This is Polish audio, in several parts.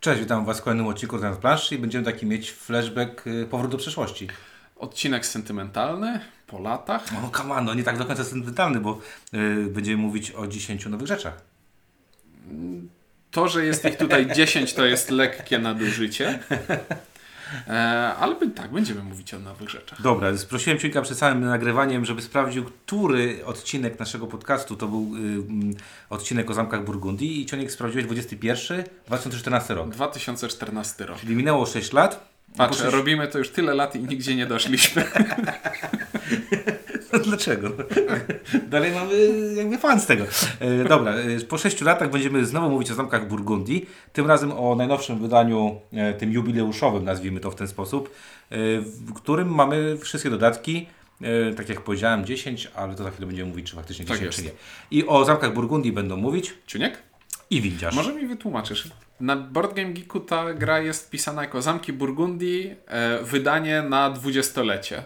Cześć, witam Was w kolejnym odcinku z planszy i będziemy taki mieć flashback y, powrót do przeszłości. Odcinek sentymentalny po latach. No come on, no nie tak do końca sentymentalny, bo y, będziemy mówić o 10 nowych rzeczach. To, że jest ich tutaj 10 to jest lekkie nadużycie. E, ale by- tak, będziemy mówić o nowych rzeczach. Dobra, prosiłem Ciuńka przed samym nagrywaniem, żeby sprawdził, który odcinek naszego podcastu to był y, mm, odcinek o zamkach Burgundii i Cioniek sprawdziłeś 21, 2014 rok. 2014 rok. Czyli minęło 6 lat. Patrz, Po sześć- robimy to już tyle lat i nigdzie nie doszliśmy. Dlaczego? Dalej mamy jakby fan z tego. E, dobra, e, po 6 latach będziemy znowu mówić o zamkach Burgundii. Tym razem o najnowszym wydaniu, e, tym jubileuszowym, nazwijmy to w ten sposób, w którym mamy wszystkie dodatki. Tak jak powiedziałem, 10, ale to za chwilę będziemy mówić, czy faktycznie Tak 10, jest. czy nie. I o zamkach Burgundii będą mówić Ciuniek? i Windziarz. Może mi wytłumaczysz. Na Board Game Geeku ta gra jest wpisana jako Zamki Burgundii, wydanie na dwudziestolecie.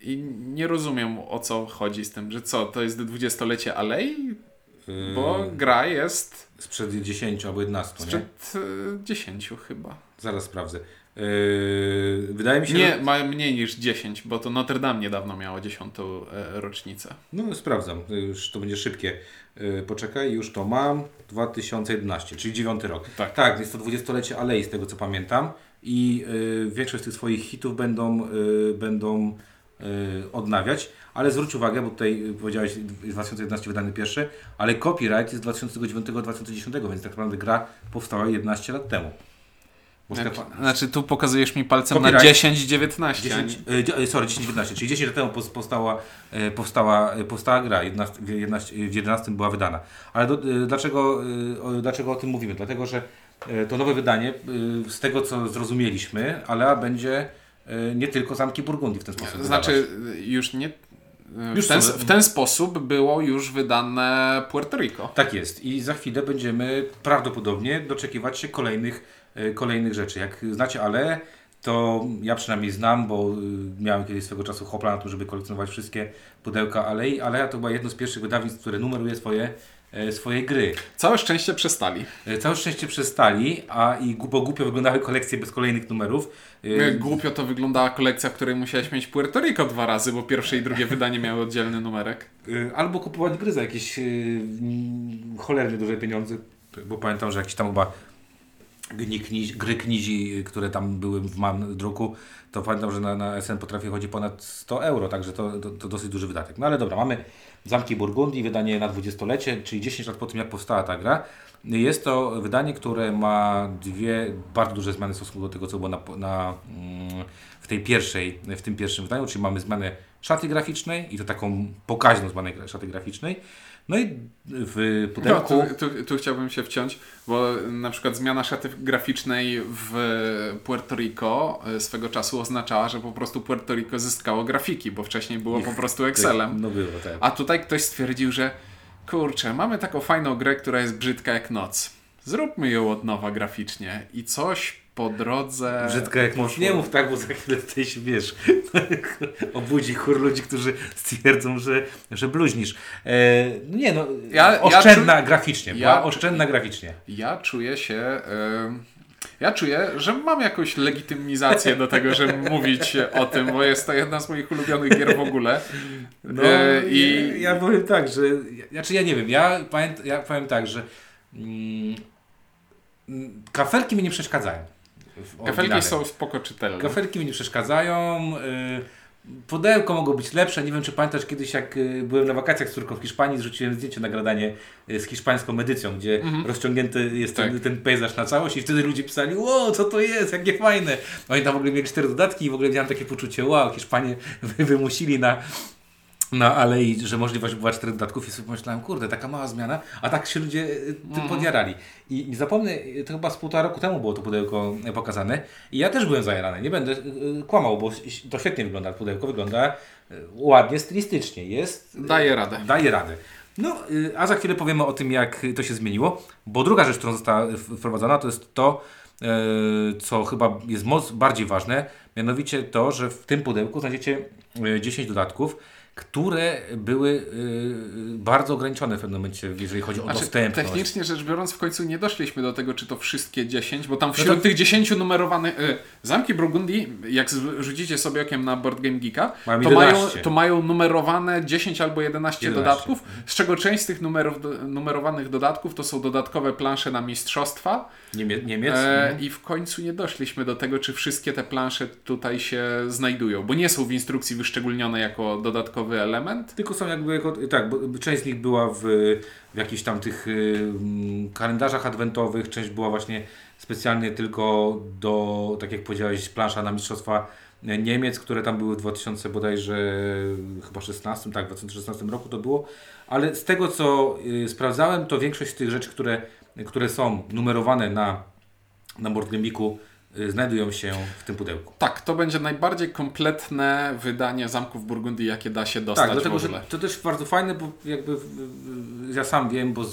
I nie rozumiem o co chodzi z tym, że co, to jest dwudziestolecie Alei? Bo E, gra jest Sprzed 10 albo 11, nie? sprzed e, 10 chyba. Zaraz sprawdzę. E, wydaje mi się, Nie, że... ma mniej niż 10, bo to Notre Dame niedawno miało 10 e, rocznicę. No sprawdzam, już to będzie szybkie. Yy, poczekaj, już to mam. 2011, czyli 9 rok. Tak. tak jest to 20-lecie Alei, z tego co pamiętam. I yy, większość tych swoich hitów będą, yy, będą yy, odnawiać. Ale zwróć uwagę, bo tutaj powiedziałeś 2011 wydany pierwszy, ale copyright jest 2009-2010, więc tak naprawdę gra powstała 11 lat temu. Znaczy, znaczy tu pokazujesz mi palcem na Copyright. 10, 19. 10, y, dzie- y, sorry, 10-11, czyli 10 lat temu powstała, y, powstała, y, powstała gra, 11, w 11, w 11 była wydana. Ale do, y, dlaczego, y, o, dlaczego o tym mówimy? Dlatego, że y, to nowe wydanie, y, z tego co zrozumieliśmy, ale będzie y, nie tylko zamki Burgundii w ten sposób Znaczy wydawać. już nie... Już w, ten, w ten sposób było już wydane Puerto Rico. Tak jest i za chwilę będziemy prawdopodobnie doczekiwać się kolejnych, y, kolejnych rzeczy. Jak znacie Ale, to ja przynajmniej znam, bo y, miałem kiedyś swego czasu hopla na to, żeby kolekcjonować wszystkie pudełka Alei. Alea to była jedno z pierwszych wydawnictw, które numeruje swoje, swoje gry. Całe szczęście przestali. E, Całe szczęście przestali, a i bo głupio wyglądały kolekcje bez kolejnych numerów. E, Głupio to wyglądała kolekcja, w której musiałeś mieć Puerto Rico dwa razy, bo pierwsze i drugie wydanie miały oddzielny numerek. Albo kupować gry za jakieś cholernie duże pieniądze, bo pamiętam, że jakieś tam chyba gni, knizi, gry knizi, które tam były w mam druku, to pamiętam, że na, na SN potrafi chodzi ponad 100 euro, także to, to, to dosyć duży wydatek. No ale dobra, mamy Zamki Burgundii, wydanie na dwudziestolecie, czyli 10 lat po tym, jak powstała ta gra. Jest to wydanie, które ma dwie bardzo duże zmiany w stosunku do tego, co było na, na, mm, w tej pierwszej, w tym pierwszym wydaniu, czyli mamy zmianę szaty graficznej i to taką pokaźną zmianę szaty graficznej. No i w No, pudełku... tu, tu, tu chciałbym się wciąć, bo na przykład zmiana szaty graficznej w Puerto Rico e, swego czasu oznaczała, że po prostu Puerto Rico zyskało grafiki, bo wcześniej było po prostu Excelem. No było, tak. A tutaj ktoś stwierdził, że kurczę, mamy taką fajną grę, która jest brzydka jak noc. Zróbmy ją od nowa graficznie i coś po drodze. Brzydko jak mąż. Nie mów tak, bo za chwilę tutaj się wiesz. obudzi chór ludzi, którzy stwierdzą, że, że bluźnisz. E, nie no, Ja- ja oszczędna czu- graficznie. ja oszczędna graficznie. Ja czuję się. em, ja czuję, że mam jakąś legitymizację do tego, żeby mówić o tym, bo jest to jedna z moich ulubionych gier w ogóle. No, E, I I ja powiem tak, że. Znaczy ja nie wiem, ja, pamięt, ja powiem tak, że. Mm, mm, kafelki mi nie przeszkadzają. Kafelki są spoko czytelne. Kafelki mi nie przeszkadzają. y, Pudełko mogło być lepsze. Nie wiem, czy pamiętasz kiedyś, jak y, byłem na wakacjach z córką w Hiszpanii, zrzuciłem zdjęcie na gradanie y, z hiszpańską edycją, gdzie rozciągnięty jest ten, Tak. ten pejzaż na całość i wtedy ludzie pisali, wow, co to jest, jakie fajne. Oni tam w ogóle mieli cztery dodatki i w ogóle miałem takie poczucie, wow, Hiszpanie wy- wymusili na na alei, że możliwość była czterech dodatków i sobie pomyślałem, kurde, taka mała zmiana, a tak się ludzie y, tym podjarali. I nie zapomnę, y, to chyba z półtora roku temu było to pudełko y, pokazane i ja też byłem zajarany, nie będę kłamał, bo to świetnie wygląda, pudełko wygląda ładnie, stylistycznie, jest, Daje radę. daje radę. No, a za chwilę powiemy o tym, jak to się zmieniło, bo druga rzecz, którą została wprowadzona, to jest to, co chyba jest moc bardziej ważne, mianowicie to, że w tym pudełku znajdziecie y, 10 dodatków, które były y, bardzo ograniczone w pewnym momencie, jeżeli chodzi o Znaczy, dostępność. technicznie rzecz biorąc, w końcu nie doszliśmy do tego, czy to wszystkie 10, bo tam No wśród to- tych 10 numerowanych. Y, zamki Burgundii, jak rzucicie sobie okiem na Board Game Geeka, to mają, 11. to mają numerowane 10 albo 11, 11. dodatków, z czego część z tych numerów, numerowanych dodatków to są dodatkowe plansze na mistrzostwa. Niemie, Niemiec. E, mhm. I w końcu nie doszliśmy do tego, czy wszystkie te plansze tutaj się znajdują, bo nie są w instrukcji wyszczególnione jako dodatkowy element. Tylko są jakby, jako, tak, bo część z nich była w, w jakichś tam tych kalendarzach adwentowych, część była właśnie specjalnie tylko do, tak jak powiedziałeś, plansza na Mistrzostwa Niemiec, które tam były w 2000 bodajże chyba 16, tak, w 2016 roku to było, ale z tego co y, sprawdzałem, to większość tych rzeczy, które, które są numerowane na, na Boardgamiku znajdują się w tym pudełku. Tak, to będzie najbardziej kompletne wydanie Zamków Burgundii, jakie da się dostać Tak, dlatego, w że ogóle. to też bardzo fajne, bo jakby w- w- ja sam wiem, bo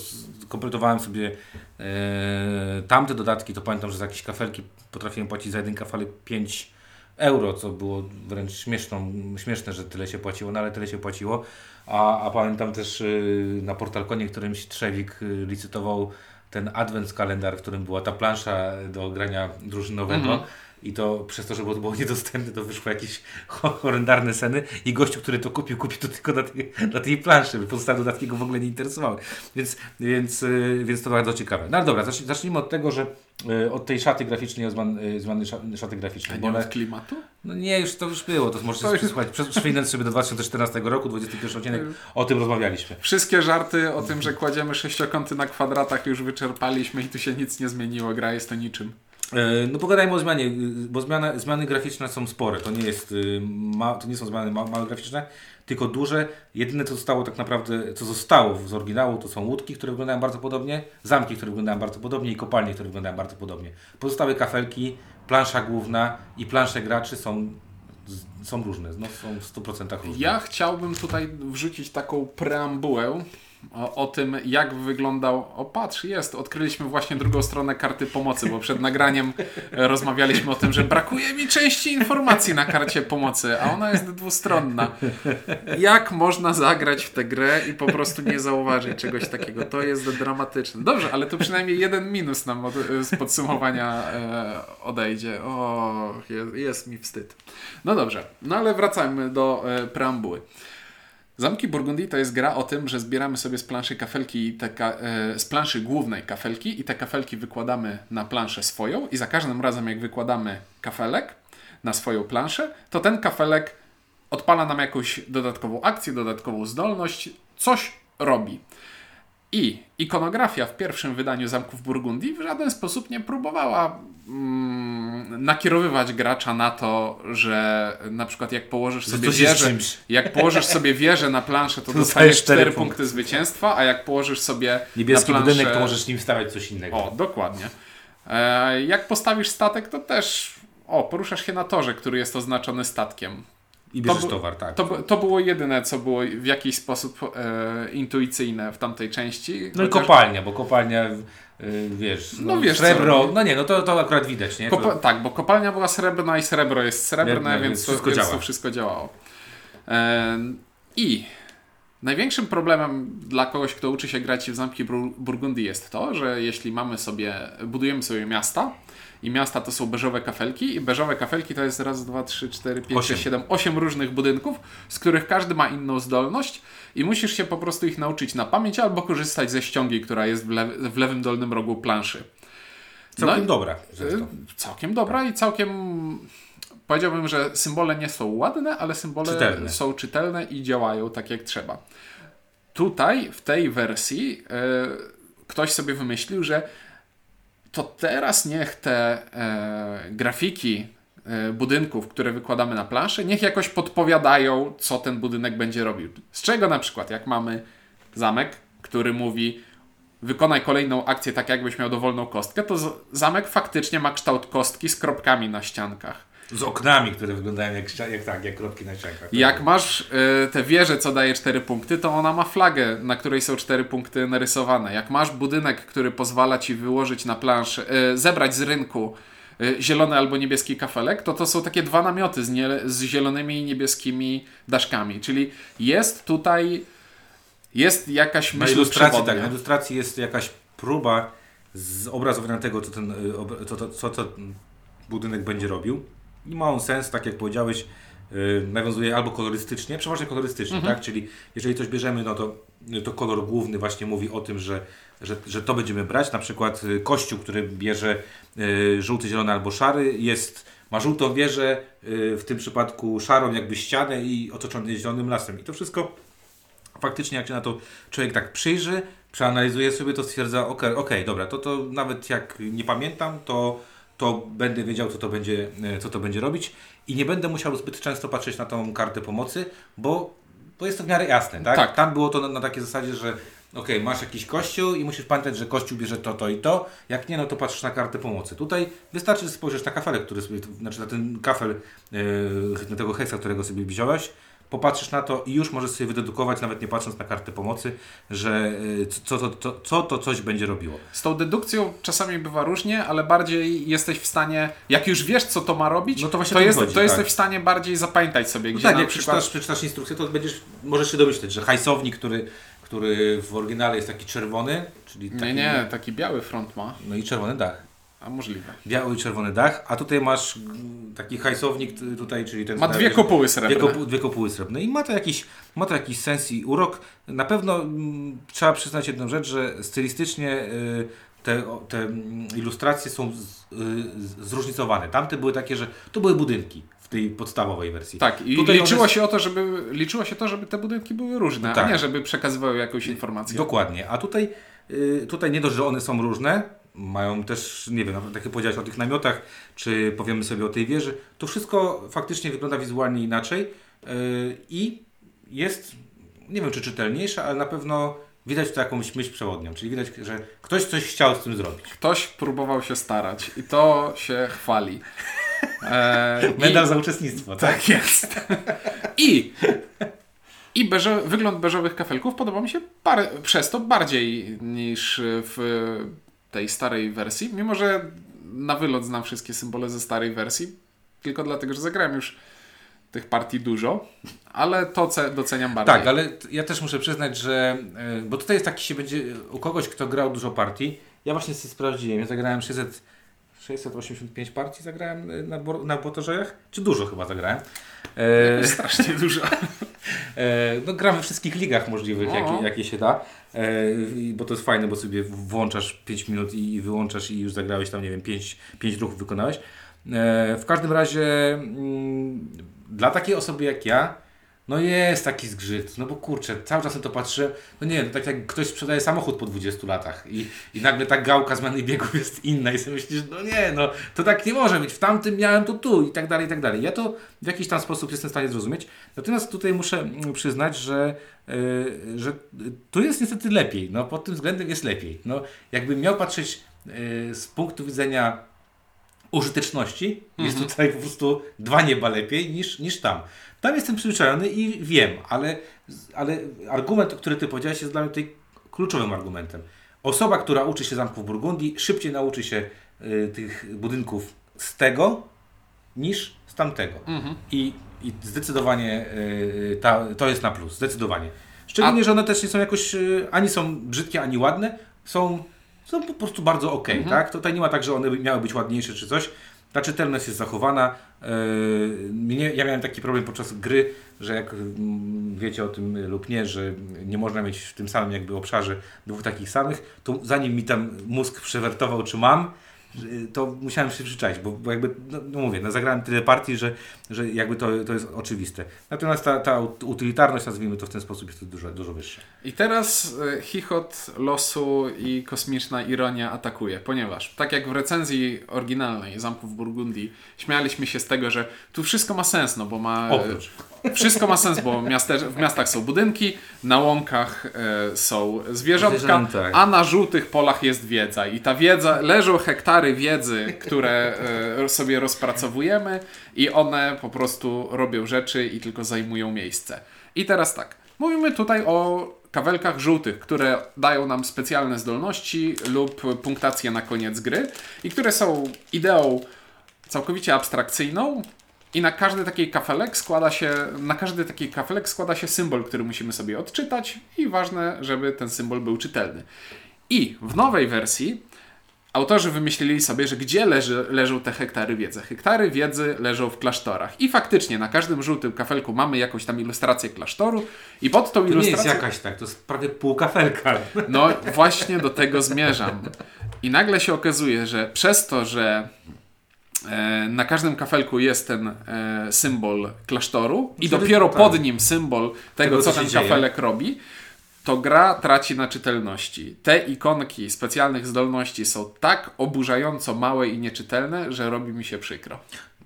kompletowałem sobie e, tamte dodatki, to pamiętam, że za jakieś kafelki potrafiłem płacić za jeden kafelek 5 euro, co było wręcz śmieszną, śmieszne, że tyle się płaciło, no ale tyle się płaciło. A, a pamiętam też y, na Portalkonie którymś Trzewik y, licytował ten advent kalendar, w którym była ta plansza do grania drużynowego. Mhm. I to przez to, że było, było niedostępne, to wyszły jakieś ho- horrendalne sceny i gościu, który to kupił, kupił to tylko na tej, na tej planszy. Pozostałe dodatki go w ogóle nie interesowały. Więc, więc, y, więc to bardzo ciekawe. No ale dobra, zacznij- zacznijmy od tego, że y, od tej szaty graficznej, y, sza- szaty A graficznej. Bo nie od klimatu? no nie, już to już było, to możecie To już- przesłuchać. Przewinąć sobie do 2014 roku, 21 odcinek, o tym rozmawialiśmy. Wszystkie żarty o tym, że kładziemy sześciokąty na kwadratach już wyczerpaliśmy i tu się nic nie zmieniło. Gra jest to niczym. E, No pogadajmy o zmianie, bo zmiana, zmiany graficzne są spore. To nie, jest, y, ma, to nie są zmiany ma, małe graficzne, tylko duże. Jedyne co zostało tak naprawdę, co zostało z oryginału, to są łódki, które wyglądają bardzo podobnie, zamki, które wyglądają bardzo podobnie i kopalnie, które wyglądają bardzo podobnie. Pozostałe kafelki, plansza główna i plansze graczy są, są różne, no, są w 100% różne. Ja chciałbym tutaj wrzucić taką preambułę o, o tym, jak wyglądał. O, patrz, jest. Odkryliśmy właśnie drugą stronę karty pomocy, bo przed nagraniem e, rozmawialiśmy o tym, że brakuje mi części informacji na karcie pomocy, a ona jest dwustronna. Jak można zagrać w tę grę i po prostu nie zauważyć czegoś takiego? To jest dramatyczne. Dobrze, ale to przynajmniej jeden minus nam od, z podsumowania e, odejdzie. O, jest, jest mi wstyd. No dobrze, no ale wracajmy do e, preambuły. Zamki Burgundii to jest gra o tym, że zbieramy sobie z planszy kafelki, i te ka- e, z planszy głównej kafelki i te kafelki wykładamy na planszę swoją i za każdym razem jak wykładamy kafelek na swoją planszę, to ten kafelek odpala nam jakąś dodatkową akcję, dodatkową zdolność, coś robi. I ikonografia w pierwszym wydaniu Zamków Burgundii w żaden sposób nie próbowała mm, nakierowywać gracza na to, że na przykład jak położysz sobie wieżę, jak położysz sobie wieżę na planszę, to Dostajesz dostajesz cztery 4 punkty. punkty zwycięstwa, a jak położysz sobie Niebieski na planszę... budynek, to możesz nim stawiać coś innego. O, dokładnie. E, jak postawisz statek, to też o, poruszasz się na torze, który jest oznaczony statkiem. I bierzesz bu- towar, tak. To, to było jedyne, co było w jakiś sposób e, intuicyjne w tamtej części. No i kopalnia, bo kopalnia, y, wiesz, no, No wiesz, co srebro, robi. no nie, no to, to akurat widać, nie? Kopa- To, tak, bo kopalnia była srebrna i srebro jest srebrne, Srebrne, więc, więc to, wszystko więc to wszystko działało. Em, I największym problemem dla kogoś, kto uczy się grać w zamki Bur- Burgundii jest to, że jeśli mamy sobie, budujemy sobie miasta i miasta to są beżowe kafelki i beżowe kafelki to jest raz, dwa, trzy, cztery, pięć, Osiem. sześć, siedem, osiem różnych budynków, z których każdy ma inną zdolność i musisz się po prostu ich nauczyć na pamięć albo korzystać ze ściągi, która jest w, lew- w lewym dolnym rogu planszy. całkiem no i- dobra. Zresztą. Y, Całkiem dobra i całkiem. Powiedziałbym, że symbole nie są ładne, ale symbole Czytelne. są czytelne i działają tak jak trzeba. Tutaj, w tej wersji, y, ktoś sobie wymyślił, że to teraz niech te e, grafiki e, budynków, które wykładamy na planszy, niech jakoś podpowiadają, co ten budynek będzie robił. Z czego na przykład, jak mamy zamek, który mówi wykonaj kolejną akcję tak, jakbyś miał dowolną kostkę, to zamek faktycznie ma kształt kostki z kropkami na ściankach. Z oknami, które wyglądają jak, jak, tak, jak kropki na ściankach. Jak masz y, tę wieżę, co daje 4 punkty, to ona ma flagę, na której są 4 punkty narysowane. Jak masz budynek, który pozwala ci wyłożyć na planszę, y, zebrać z rynku y, zielony albo niebieski kafelek, to to są takie dwa namioty z, nie, z zielonymi i niebieskimi daszkami. Czyli jest tutaj jest jakaś Na myśl ilustracji, przewodnia. tak, na ilustracji jest jakaś próba zobrazowania tego, co ten, co, to, co to budynek będzie robił. I ma on sens, tak jak powiedziałeś, y, nawiązuje albo kolorystycznie, przeważnie kolorystycznie, tak? Czyli jeżeli coś bierzemy, no to, to kolor główny właśnie mówi o tym, że, że, że to będziemy brać. Na przykład y, kościół, który bierze y, żółty, zielony albo szary, jest, ma żółtą wieżę, y, w tym przypadku szarą jakby ścianę i otoczony zielonym lasem. I to wszystko faktycznie jak się na to człowiek tak przyjrzy, przeanalizuje sobie, to stwierdza, ok, okej, dobra, to, to nawet jak nie pamiętam, to, to będę wiedział, co to, będzie, e, co to będzie robić i nie będę musiał zbyt często patrzeć na tą kartę pomocy, bo, bo jest to w miarę jasne, tak? Tak. Tam było to na, na takiej zasadzie, że okej, masz jakiś kościół i musisz pamiętać, że kościół bierze to, to i to, jak nie, no to patrzysz na kartę pomocy. Tutaj wystarczy że spojrzeć na kafelek, który sobie, znaczy na ten kafel, yy, na tego heksa, którego sobie wziąłeś, popatrzysz na to i już możesz sobie wydedukować, nawet nie patrząc na kartę pomocy, że y, co, co to coś będzie robiło. Z tą dedukcją czasami bywa różnie, ale bardziej jesteś w stanie, jak już wiesz, co to ma robić, No to właśnie to, jest, chodzi, to tak. jesteś w stanie bardziej zapamiętać sobie, No gdzie tak, na jak przykład... przeczytasz, przeczytasz instrukcję, to będziesz, możesz się domyśleć, że hajsownik, który, który w oryginale jest taki czerwony, czyli taki, Nie, nie, taki biały front ma, No i czerwony dach. A możliwe. Biały i czerwony dach, a tutaj masz taki hajsownik tutaj, czyli ten... Ma dwie kopuły srebrne. Dwie, kopu, dwie kopuły srebrne i ma to, jakiś, ma to jakiś sens i urok. Na pewno mm, trzeba przyznać jedną rzecz, że stylistycznie y, te, te mm, ilustracje są z, y, zróżnicowane. Tamte były takie, że to były budynki w tej podstawowej wersji. Tak, i Tutaj liczyło one- się o to, żeby liczyło się to, żeby te budynki były różne, a Tak. nie żeby przekazywały jakąś informację. Dokładnie. A tutaj, y, tutaj nie dość, że one są różne, mają też, nie wiem, tak jak powiedziałeś o tych namiotach, czy powiemy sobie o tej wieży, to wszystko faktycznie wygląda wizualnie inaczej y, i jest, nie wiem czy czytelniejsze, ale na pewno widać tu jakąś myśl przewodnią, czyli widać, że ktoś coś chciał z tym zrobić. Ktoś próbował się starać i to się chwali. E, i- Medal za uczestnictwo, tak? Tak jest. I, i beże, wygląd beżowych kafelków podoba mi się par, przez to bardziej niż w tej starej wersji, mimo że na wylot znam wszystkie symbole ze starej wersji, tylko dlatego, że zagrałem już tych partii dużo, ale to ce, doceniam bardziej. Tak, ale ja też muszę przyznać, że. e, Bo tutaj jest taki się będzie. U kogoś, kto grał dużo partii. Ja właśnie sobie sprawdziłem. Ja zagrałem 600, 685 partii zagrałem e, na, na Botożejach. Czy dużo chyba zagrałem. E, Strasznie dużo. e, no, gram we wszystkich ligach możliwych, jakie, jakie się da. E, bo to jest fajne, bo sobie włączasz 5 minut i, i wyłączasz i już zagrałeś tam, nie wiem, 5, 5 ruchów wykonałeś. E, w każdym razie mm, dla takiej osoby jak ja, no jest taki zgrzyt, no bo kurczę, cały czas na to patrzę, no nie, no tak jak ktoś sprzedaje samochód po 20 latach i, i nagle ta gałka zmiany biegów jest inna i sobie myślisz, no nie, no to tak nie może być, w tamtym miałem to tu i tak dalej, i tak dalej. Ja to w jakiś tam sposób jestem w stanie zrozumieć, natomiast tutaj muszę mm, przyznać, że, yy, że tu jest niestety lepiej, no pod tym względem jest lepiej. No jakbym miał patrzeć yy, z punktu widzenia użyteczności, jest tutaj po prostu dwa nieba lepiej niż, niż tam. Tam jestem przyzwyczajony i wiem, ale, ale argument, który ty powiedziałeś, jest dla mnie tutaj kluczowym argumentem. Osoba, która uczy się zamków Burgundii, szybciej nauczy się y, tych budynków z tego niż z tamtego. I, I zdecydowanie y, ta, to jest na plus, zdecydowanie. Szczególnie, że one też nie są jakoś, y, ani są brzydkie, ani ładne, są, są po prostu bardzo ok, tak? Tutaj nie ma tak, że one miały być ładniejsze czy coś. Ta czytelność jest zachowana. Yy, mnie, ja miałem taki problem podczas gry, że jak mm, wiecie o tym lub nie, że nie można mieć w tym samym jakby obszarze dwóch takich samych, to zanim mi tam mózg przewertował, czy mam, to musiałem się przyczaić, bo, bo jakby, no, no mówię, no zagrałem tyle partii, że, że jakby to, to jest oczywiste. Natomiast ta, ta utylitarność, nazwijmy to w ten sposób, jest dużo, dużo wyższa. I teraz e, chichot losu i kosmiczna ironia atakuje, ponieważ tak jak w recenzji oryginalnej Zamku w Burgundii śmialiśmy się z tego, że tu wszystko ma sens, no bo ma... Oprócz. Wszystko ma sens, bo w miastach są budynki, na łąkach e, są zwierzątka, Zwierzęta. a na żółtych polach jest wiedza. I ta wiedza, leżą hektary wiedzy, które e, sobie rozpracowujemy i one po prostu robią rzeczy i tylko zajmują miejsce. I teraz tak, mówimy tutaj o kawelkach żółtych, które dają nam specjalne zdolności lub punktację na koniec gry i które są ideą całkowicie abstrakcyjną i na każdy taki kafelek składa się, na każdy taki kafelek składa się symbol, który musimy sobie odczytać i ważne, żeby ten symbol był czytelny. I w nowej wersji autorzy wymyślili sobie, że gdzie leży, leżą te hektary wiedzy. Hektary wiedzy leżą w klasztorach. I faktycznie na każdym żółtym kafelku mamy jakąś tam ilustrację klasztoru i pod tą To nie jest ilustracją... jakaś tak, to jest prawie pół kafelka. No właśnie do tego zmierzam. I nagle się okazuje, że przez to, że na każdym kafelku jest ten e, symbol klasztoru i dopiero pod nim symbol tego, co ten kafelek robi, to gra traci na czytelności. Te ikonki specjalnych zdolności są tak oburzająco małe i nieczytelne, że robi mi się przykro.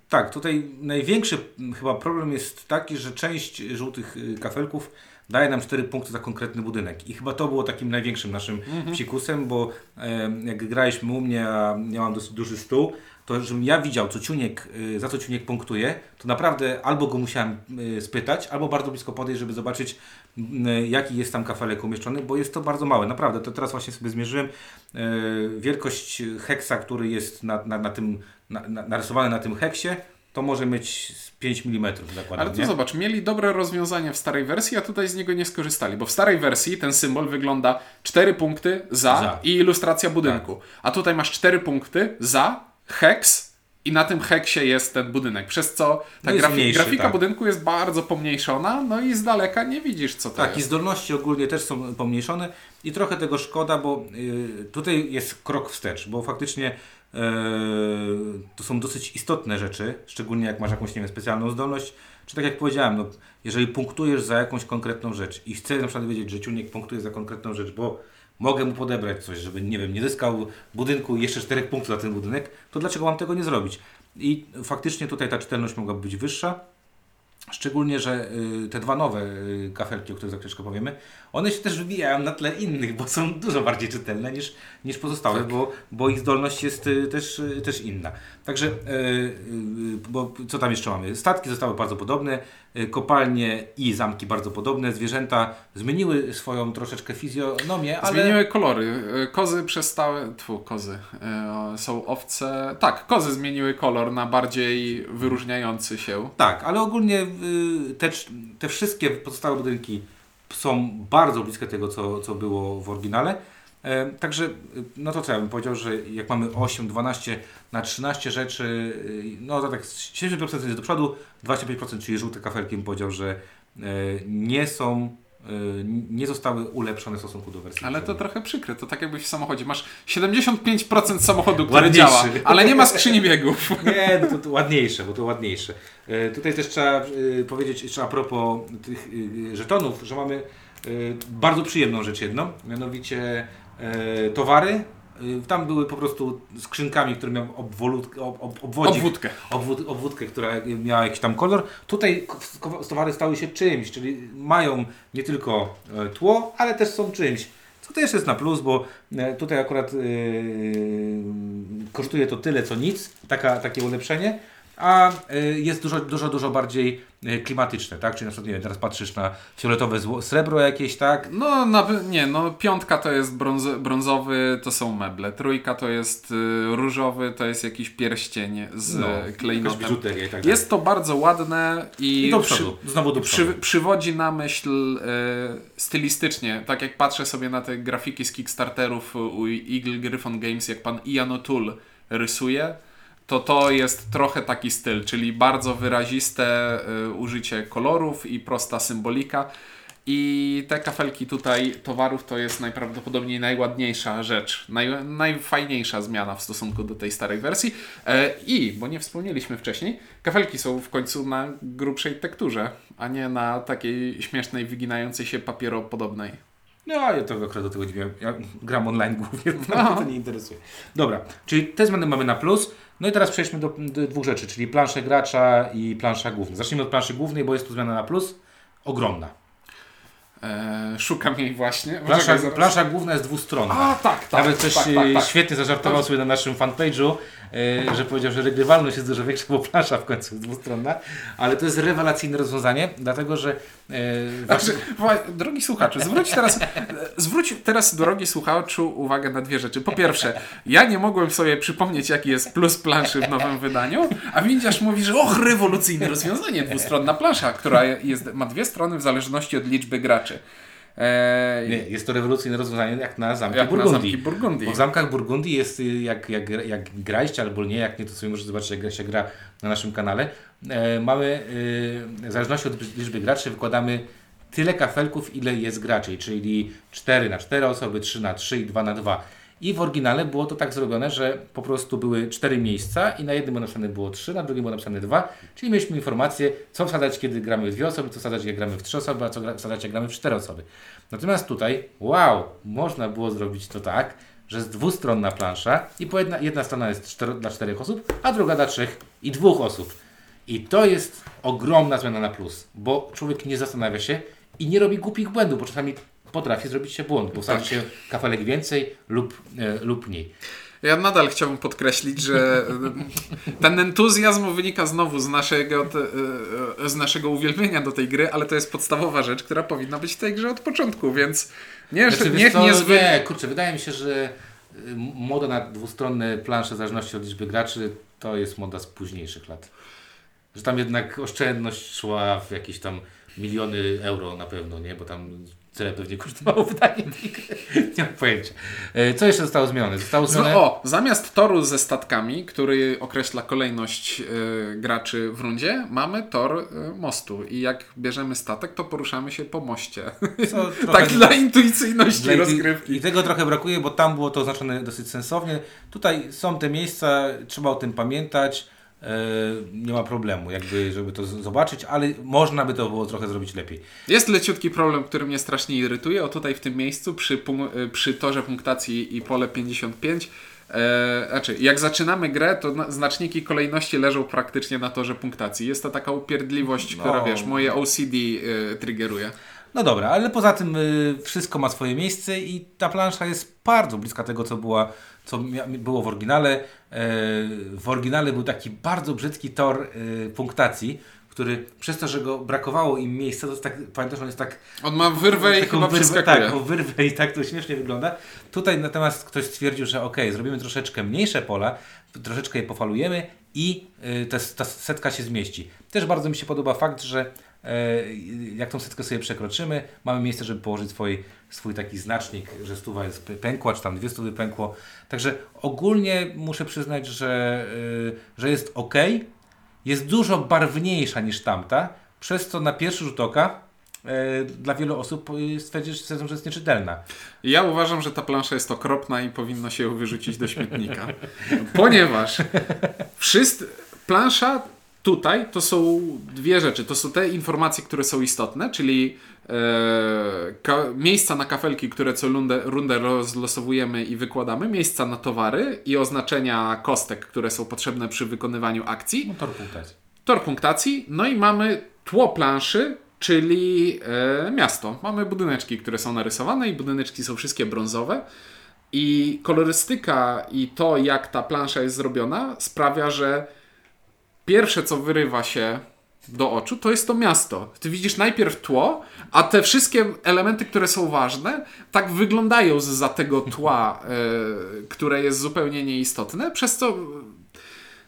Tak, tutaj największy chyba problem jest taki, że część żółtych y, kafelków daje nam 4 punkty za konkretny budynek. I chyba to było takim największym naszym psikusem, bo e, jak graliśmy u mnie, a miałam dosyć duży stół, to żebym ja widział, co Ciuniek, y, za co Ciuniek punktuje, to naprawdę albo go musiałem y, spytać, albo bardzo blisko podejść, żeby zobaczyć, m, jaki jest tam kafelek umieszczony, bo jest to bardzo małe. Naprawdę, to teraz właśnie sobie zmierzyłem. Wielkość heksa, który jest na, na, na tym, na, na, narysowany na tym heksie, to może mieć z 5 mm zakładam. Ale tu nie? zobacz, mieli dobre rozwiązanie w starej wersji, a tutaj z niego nie skorzystali, bo w starej wersji ten symbol wygląda 4 punkty za, Za. i ilustracja budynku. A tutaj masz 4 punkty za, heks i na tym heksie jest ten budynek, przez co ta No jest grafi- mniejszy, grafika tak. budynku jest bardzo pomniejszona, no i z daleka nie widzisz co to Tak, i jest. zdolności ogólnie też są pomniejszone i trochę tego szkoda, bo y, tutaj jest krok wstecz, bo faktycznie y, to są dosyć istotne rzeczy, szczególnie jak masz jakąś nie wiem, specjalną zdolność, czy tak jak powiedziałem, no, jeżeli punktujesz za jakąś konkretną rzecz i chcę na przykład wiedzieć, że ciunek punktuje za konkretną rzecz, bo mogę mu podebrać coś, żeby nie wiem, nie zyskał budynku i jeszcze 4 punktów za ten budynek, to dlaczego mam tego nie zrobić? I faktycznie tutaj ta czytelność mogłaby być wyższa. Szczególnie, że y, te dwa nowe y, kafelki, o których za chwileczkę powiemy, one się też wybijają na tle innych, bo są dużo bardziej czytelne niż, niż pozostałe, Tak. bo, bo ich zdolność jest y, też, y, też inna. Także, y, bo co tam jeszcze mamy? Statki zostały bardzo podobne, kopalnie i zamki bardzo podobne, zwierzęta zmieniły swoją troszeczkę fizjonomię, ale... Zmieniły kolory. Kozy przestały. Tfu, kozy. Są owce. Tak, kozy zmieniły kolor na bardziej wyróżniający się. Tak, ale ogólnie te, te wszystkie pozostałe budynki są bardzo bliskie tego, co, co było w oryginale. E, także, no to co ja bym powiedział, że jak mamy 8, 12 na 13 rzeczy, y, no to tak 70% jest do przodu, 25% czyli żółte kafelki bym powiedział, że e, nie są, nie zostały ulepszone w stosunku do wersji. Ale to trochę przykre. To tak jakby w samochodzie masz 75% samochodu, który Ładniejszy. działa, ale nie ma skrzyni biegów. Nie, no to, to ładniejsze, bo to ładniejsze. E, tutaj też trzeba e, powiedzieć jeszcze a propos tych żetonów, że mamy bardzo przyjemną rzecz jedną, mianowicie towary. E, tam były po prostu skrzynkami, które miały obwolut, ob, ob, obwodzik, Obwódkę. obwód, obwódkę, która miała jakiś tam kolor. Tutaj towary stały się czymś, czyli mają nie tylko e, tło, ale też są czymś. Co też jest na plus, bo e, tutaj akurat yy, kosztuje to tyle co nic, taka, takie ulepszenie, a y, jest dużo, dużo, dużo bardziej y, klimatyczne, tak? Czyli na przykład, nie wiem, teraz patrzysz na fioletowe zło, srebro jakieś, tak? No, na, nie, no piątka to jest brąz, brązowy, to są meble. Trójka to jest y, różowy, to jest jakiś pierścień z No, no, klejnotem. i tak. Jest to bardzo ładne i, I do przy- znowu do przy, przywodzi na myśl e, stylistycznie, tak jak patrzę sobie na te grafiki z Kickstarterów u Eagle Gryphon Games, jak pan Ian O'Toole rysuje, to to jest trochę taki styl, czyli bardzo wyraziste e, użycie kolorów i prosta symbolika. I te kafelki tutaj towarów to jest najprawdopodobniej najładniejsza rzecz, naj, najfajniejsza zmiana w stosunku do tej starej wersji. E, I, bo nie wspomnieliśmy wcześniej, kafelki są w końcu na grubszej tekturze, a nie na takiej śmiesznej, wyginającej się papieropodobnej. No, ja to akurat do tego nie wiem. Ja gram online głównie, to mnie to nie interesuje. Dobra, czyli te zmiany mamy na plus. No i teraz przejdźmy do, do dwóch rzeczy, czyli plansze gracza i plansza główna. Zacznijmy od planszy głównej, bo jest tu zmiana na plus. Ogromna. E, szukam jej właśnie. Plansza, plansza główna jest dwustronna. A, tak, tak. Nawet ktoś tak, e, tak, tak. świetnie zażartował sobie na naszym fanpage'u, e, że powiedział, że regrywalność jest dużo większa, bo plansza w końcu jest dwustronna, ale to jest rewelacyjne rozwiązanie, dlatego że e, Znaczy, drogi słuchaczu, zwróć teraz, zwróć teraz, drogi słuchaczu, uwagę na dwie rzeczy. Po pierwsze, ja nie mogłem sobie przypomnieć, jaki jest plus planszy w nowym wydaniu, a Windiarz mówi, że och, rewolucyjne rozwiązanie, dwustronna plansza, która jest, ma dwie strony w zależności od liczby graczy. Eee, Nie, jest to rewolucyjne rozwiązanie jak na zamki Jak na Burgundii. zamki Burgundii. Bo w zamkach Burgundii jest, y, jak, jak, jak graliście albo nie, jak nie, to sobie możecie zobaczyć, jak się gra na naszym kanale. E, mamy, y, w zależności od liczby graczy, wykładamy tyle kafelków, ile jest graczy, czyli 4 na 4 osoby, 3 na 3 i 2 na 2. I w oryginale było to tak zrobione, że po prostu były cztery miejsca i na jednym było napisane było 3, na drugim było napisane 2, czyli mieliśmy informację, co wsadzać, kiedy gramy w dwie osoby, co wsadzać, jak gramy w trzy osoby, a co wsadzać, jak gramy w cztery osoby. Natomiast tutaj, wow, można było zrobić to tak, że jest dwustronna plansza i po jedna, jedna strona jest cztero, dla czterech osób, a druga dla trzech i dwóch osób. I to jest ogromna zmiana na plus, bo człowiek nie zastanawia się i nie robi głupich błędów, bo czasami potrafi zrobić się błąd, bo wsadzi się kafelek więcej lub, e, lub mniej. Ja nadal chciałbym podkreślić, że e, ten entuzjazm wynika znowu z naszego, te- e, z naszego uwielbienia do tej gry, ale to jest podstawowa rzecz, która powinna być w tej grze od początku, więc nie, Znaczy, niech co, nie zwy... nie, kurczę, wydaje mi się, że moda na dwustronne plansze w zależności od liczby graczy to jest moda z późniejszych lat. Że tam jednak oszczędność szła w jakieś tam miliony euro na pewno, nie? Bo tam tyle pewnie kosztowało wydanie tej gry. Nie mam pojęcia. E, Co jeszcze zostało zmienione? Zostało zmienione... Z, o, zamiast toru ze statkami, który określa kolejność e, graczy w rundzie, mamy tor e, mostu. I jak bierzemy statek, to poruszamy się po moście. Trochę- tak dla intuicyjności Dla- rozgrywki. I tego trochę brakuje, bo tam było to oznaczone dosyć sensownie. Tutaj są te miejsca, trzeba o tym pamiętać. E, Nie ma problemu, jakby, żeby to zobaczyć, ale można by to było trochę zrobić lepiej. Jest leciutki problem, który mnie strasznie irytuje. O tutaj w tym miejscu, przy, e, przy torze punktacji i pole 55. E, znaczy, jak zaczynamy grę, to na, znaczniki kolejności leżą praktycznie na torze punktacji. Jest to taka upierdliwość, która No. wiesz, moje OCD e, triggeruje. No dobra, ale poza tym y, wszystko ma swoje miejsce i ta plansza jest bardzo bliska tego, co, była, co było w oryginale. E, w oryginale był taki bardzo brzydki tor y, punktacji, który przez to, że go brakowało im miejsca, to jest tak, pamiętasz, on jest tak On ma wyrwę i chyba wyrwę, tak, o wyrwę i tak to śmiesznie wygląda. Tutaj natomiast ktoś stwierdził, że ok, zrobimy troszeczkę mniejsze pola, troszeczkę je pofalujemy i y, ta, ta setka się zmieści. Też bardzo mi się podoba fakt, że e, jak tą setkę sobie przekroczymy, mamy miejsce, żeby położyć swój, swój taki znacznik, że stuwa jest pękła, czy tam dwie stówy pękło. Także ogólnie muszę przyznać, że, y, że jest ok. Jest dużo barwniejsza niż tamta, przez co na pierwszy rzut oka e, dla wielu osób e, stwierdzisz, że jest nieczytelna. Ja uważam, że ta plansza jest okropna i powinno się ją wyrzucić do śmietnika. Ponieważ wszyscy, plansza tutaj to są dwie rzeczy. To są te informacje, które są istotne, czyli e, miejsca na kafelki, które co rundę, rundę rozlosowujemy i wykładamy, miejsca na towary i oznaczenia kostek, które są potrzebne przy wykonywaniu akcji. No tor punktacji. tor punktacji, no i mamy tło planszy, czyli e, miasto. Mamy budyneczki, które są narysowane i budyneczki są wszystkie brązowe. I kolorystyka i to, jak ta plansza jest zrobiona, sprawia, że pierwsze, co wyrywa się do oczu, to jest to miasto. Ty widzisz najpierw tło, a te wszystkie elementy, które są ważne, tak wyglądają za tego tła, e, które jest zupełnie nieistotne, przez co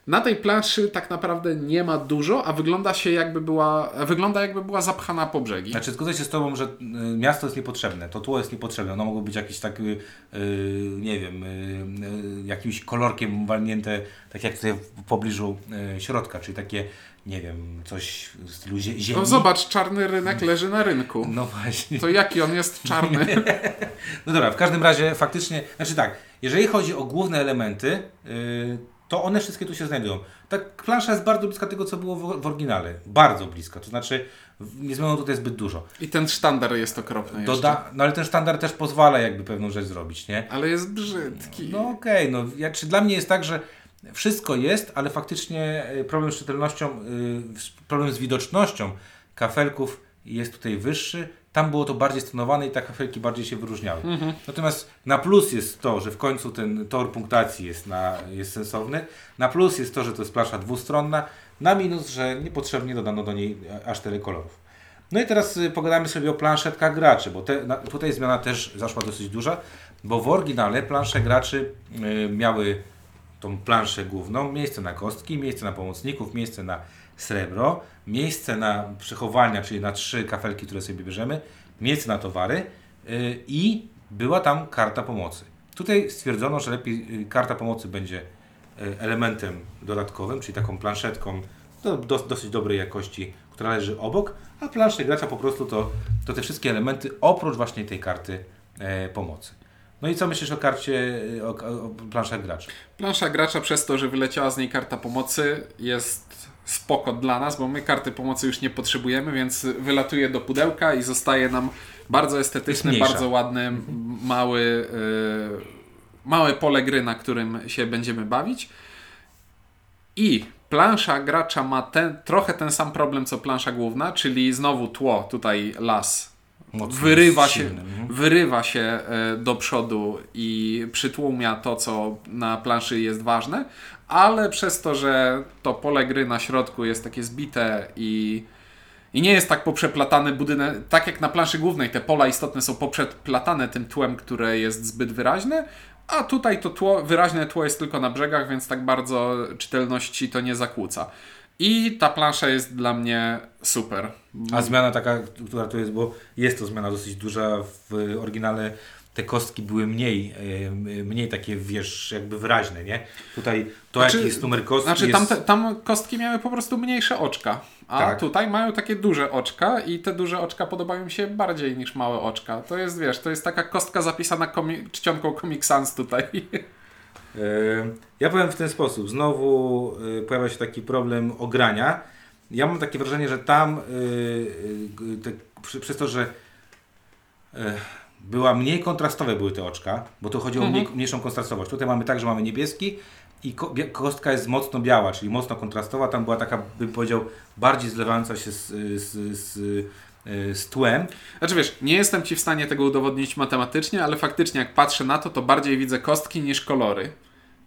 na tej planszy tak naprawdę nie ma dużo, a wygląda się jakby była, wygląda jakby była zapchana po brzegi. Znaczy zgodzę się z Tobą, że y, miasto jest niepotrzebne, to tło jest niepotrzebne. Ono mogło być jakiś tak, y, y, nie wiem, y, y, jakimś kolorkiem walnięte, tak jak tutaj w pobliżu y, środka, czyli takie, nie wiem, coś w stylu zie- ziemi. No zobacz, czarny rynek leży na rynku. No właśnie. To jaki on jest czarny? No dobra, w każdym razie faktycznie, znaczy tak, jeżeli chodzi o główne elementy, yy, to one wszystkie tu się znajdują. Ta plansza jest bardzo bliska tego, co było w, w oryginale. Bardzo bliska, to znaczy nie zmieniono tutaj zbyt dużo. I ten sztandar jest okropny jeszcze. Doda, no ale ten standard też pozwala jakby pewną rzecz zrobić, nie? Ale jest brzydki. No okej, no ja, czy dla mnie jest tak, że wszystko jest, ale faktycznie y, problem z czytelnością, y, problem z widocznością kafelków jest tutaj wyższy tam było to bardziej stonowane i te kafelki bardziej się wyróżniały. Natomiast na plus jest to, że w końcu ten tor punktacji jest, na, jest sensowny. Na plus jest to, że to jest plansza dwustronna. Na minus, że niepotrzebnie dodano do niej aż tyle kolorów. No i teraz y, pogadamy sobie o planszetkach graczy, bo te, na, tutaj zmiana też zaszła dosyć duża, bo w oryginale plansze graczy y, miały tą planszę główną, miejsce na kostki, miejsce na pomocników, miejsce na srebro, miejsce na przechowania, czyli na trzy kafelki, które sobie bierzemy, miejsce na towary y, i była tam karta pomocy. Tutaj stwierdzono, że lepiej y, karta pomocy będzie y, elementem dodatkowym, czyli taką planszetką do, do, dosyć dobrej jakości, która leży obok, a plansze gracza po prostu to, to te wszystkie elementy oprócz właśnie tej karty e, pomocy. No i co myślisz o karcie, o, o planszach graczy? Plansza gracza przez to, że wyleciała z niej karta pomocy jest spoko dla nas, bo my karty pomocy już nie potrzebujemy, więc wylatuje do pudełka i zostaje nam bardzo estetyczny, bardzo ładny, mały, y, małe pole gry, na którym się będziemy bawić. I plansza gracza ma ten, trochę ten sam problem co plansza główna, czyli znowu tło, tutaj las Mocno wyrywa się, mhm. wyrywa się e, do przodu i przytłumia to, co na planszy jest ważne, ale przez to, że to pole gry na środku jest takie zbite i, i nie jest tak poprzeplatany budynek, tak jak na planszy głównej, te pola istotne są poprzeplatane tym tłem, które jest zbyt wyraźne, a tutaj to tło, wyraźne tło jest tylko na brzegach, więc tak bardzo czytelności to nie zakłóca. I ta plansza jest dla mnie super. A zmiana taka, która tu jest, bo jest to zmiana dosyć duża w oryginale. Te kostki były mniej, mniej takie, wiesz, jakby wyraźne, nie? Tutaj to, Znaczy- jaki jest numer kostki Znaczy, jest... tam, tam kostki miały po prostu mniejsze oczka, a Tak. tutaj mają takie duże oczka i te duże oczka podobają mi się bardziej niż małe oczka. To jest, wiesz, to jest taka kostka zapisana komi- czcionką Comic Sans tutaj. Ja powiem w ten sposób. Znowu e, pojawia się taki problem ogrania. Ja mam takie wrażenie, że tam e, e, te, przez to, że e, była mniej kontrastowe były te oczka, bo tu chodzi o mniej, mniejszą kontrastowość. Tutaj mamy tak, że mamy niebieski i kostka jest mocno biała, czyli mocno kontrastowa. Tam była taka, bym powiedział, bardziej zlewająca się z, z, z, e, z tłem. Znaczy, wiesz, nie jestem ci w stanie tego udowodnić matematycznie, ale faktycznie jak patrzę na to, to bardziej widzę kostki niż kolory.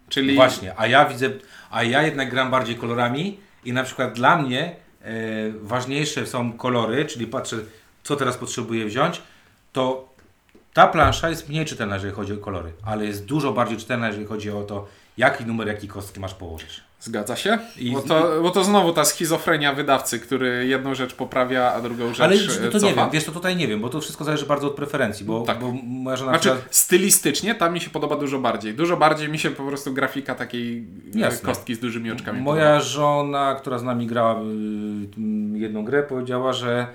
Czyli Właśnie, a ja widzę, a ja jednak gram bardziej kolorami i na przykład dla mnie e, ważniejsze są kolory, czyli patrzę, co teraz potrzebuję wziąć, to ta plansza jest mniej czytelna, jeżeli chodzi o kolory, ale jest dużo bardziej czytelna, jeżeli chodzi o to, jaki numer, jakiej kostki masz położyć. Zgadza się? I- Bo, to, bo to znowu ta schizofrenia wydawcy, który jedną rzecz poprawia, a drugą rzecz Ale e, to nie wiem, wiesz, to tutaj nie wiem, bo to wszystko zależy bardzo od preferencji, bo, Tak. bo moja żona Znaczy, przykład- stylistycznie tam mi się podoba dużo bardziej. Dużo bardziej mi się po prostu grafika takiej e, Jasne. kostki z dużymi oczkami Moja żona, która z nami grała y, y, jedną grę, powiedziała, że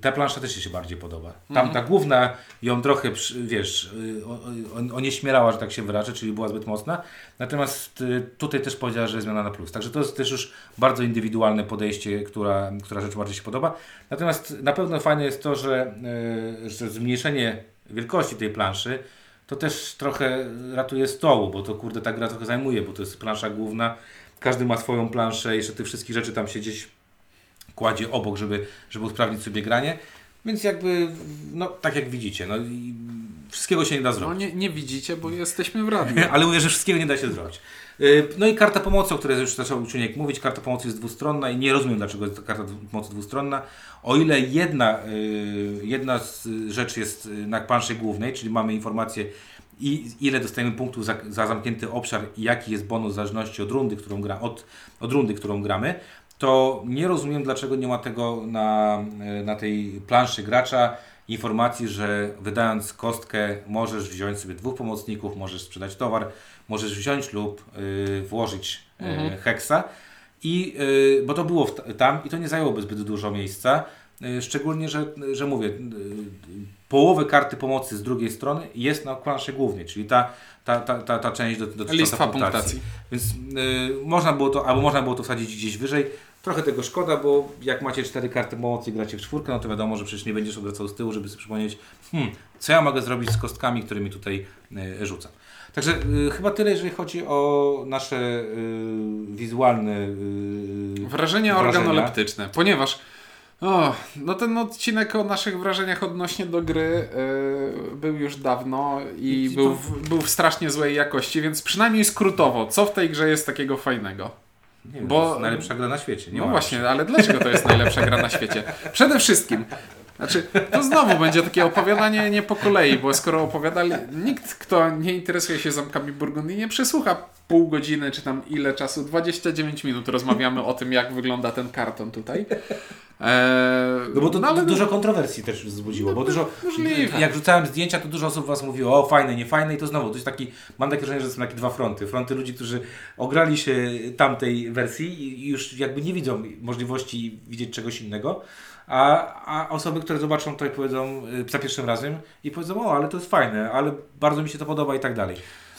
ta plansza też się bardziej podoba. Tam ta główna ją trochę, wiesz, y, o- o- onieśmielała, że tak się wyrażę, czyli była zbyt mocna. Natomiast y, tutaj też powiedziała, że jest zmiana na plus. Także to jest też już bardzo indywidualne podejście, która, która rzecz bardziej się podoba. Natomiast na pewno fajne jest to, że, y, że zmniejszenie wielkości tej planszy to też trochę ratuje stołu, bo to kurde ta gra trochę zajmuje, bo to jest plansza główna. Każdy ma swoją planszę, jeszcze tych wszystkich rzeczy tam się gdzieś kładzie obok, żeby, żeby usprawnić sobie granie. Więc jakby, no tak jak widzicie, no i wszystkiego się nie da No zrobić. nie, nie widzicie, bo jesteśmy w radiu. Ale mówię, że wszystkiego nie da się zrobić. Yy, No i karta pomocy, o której już zaczął Czuniek mówić, karta pomocy jest dwustronna i nie rozumiem, dlaczego jest to karta pomocy dwustronna. O ile jedna, yy, jedna z rzeczy jest yy, na planszy głównej, czyli mamy informację, i ile dostajemy punktów za, za zamknięty obszar i jaki jest bonus w zależności od rundy, którą, gra, od, od rundy, którą gramy, to nie rozumiem, dlaczego nie ma tego na, yy, na tej planszy gracza informacji, że wydając kostkę możesz wziąć sobie dwóch pomocników, możesz sprzedać towar, możesz wziąć lub y, włożyć y, heksa. I, y, bo to było tam i to nie zajęłoby zbyt dużo miejsca. Y, szczególnie, że, że mówię, y, połowę karty pomocy z drugiej strony jest na planszy głównej, czyli ta, ta, ta, ta, ta część do- dotycząca Listwa punktacji. punktacji. Więc y, można było to, albo można było to wsadzić gdzieś wyżej. Trochę tego szkoda, bo jak macie cztery karty pomocy i gracie w czwórkę, no to wiadomo, że przecież nie będziesz odwracał z tyłu, żeby sobie przypomnieć, hmm, co ja mogę zrobić z kostkami, którymi tutaj y, rzucam. Także y, chyba tyle, jeżeli chodzi o nasze y, wizualne y, Wrażenia Wrażenia. organoleptyczne, ponieważ O, no ten odcinek o naszych wrażeniach odnośnie do gry yy, był już dawno i I był w, był w strasznie złej jakości, więc przynajmniej skrótowo, co w tej grze jest takiego fajnego? Nie wiem, Bo- to jest najlepsza gra na świecie. Nie no właśnie, ale dlaczego to jest najlepsza gra na świecie? Przede wszystkim, znaczy, to znowu będzie takie opowiadanie nie po kolei, bo skoro opowiadali, nikt, kto nie interesuje się zamkami Burgundii, nie przesłucha pół godziny, czy tam ile czasu, 29 minut rozmawiamy o tym, jak wygląda ten karton tutaj. Eee, No bo to ale- dużo kontrowersji też wzbudziło, bo dużo, możliwe. jak rzucałem zdjęcia, to dużo osób was mówiło, o fajne, nie fajne i to znowu, to jest taki, mam takie wrażenie, że są takie dwa fronty. Fronty ludzi, którzy ograli się tamtej wersji i już jakby nie widzą możliwości widzieć czegoś innego, a, a osoby, które zobaczą to i powiedzą y, za pierwszym razem i powiedzą, o, ale to jest fajne, ale bardzo mi się to podoba i tak dalej.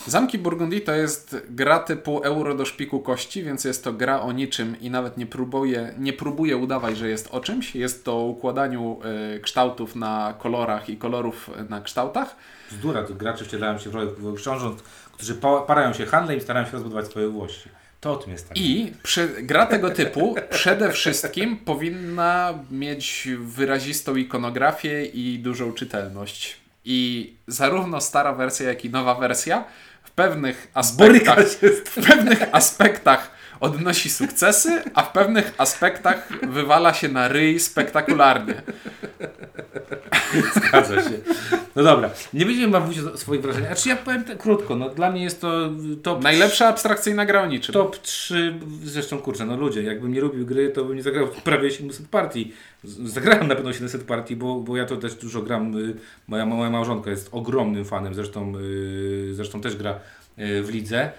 Zamki Burgundii to jest gra typu euro do szpiku kości, więc jest to gra o niczym i nawet nie próbuje, nie próbuje udawać, że jest o czymś. Jest to o układaniu y, kształtów na kolorach i kolorów na kształtach. Bzdura, to gracze wcielają się w rolę książąt, którzy pa- parają się handlem i starają się rozbudować swoje włości. To o tym jest tak. I przy, gra tego typu przede wszystkim powinna mieć wyrazistą ikonografię i dużą czytelność. I zarówno stara wersja, jak i nowa wersja w pewnych aspektach, w pewnych aspektach odnosi sukcesy, a w pewnych aspektach wywala się na ryj spektakularnie. Zgadza się. No dobra, nie będziemy mówić o swoich wrażeniach. Znaczy ja powiem tak krótko, no dla mnie jest to top, Najlepsza abstrakcyjna gra o niczym. top 3, zresztą kurczę, no ludzie, jakbym nie lubił gry, to bym nie zagrał prawie 700 partii. Zagrałem na pewno 700 partii, bo, bo ja to też dużo gram, y, moja, moja małżonka jest ogromnym fanem, zresztą, y, zresztą też gra y, w lidze.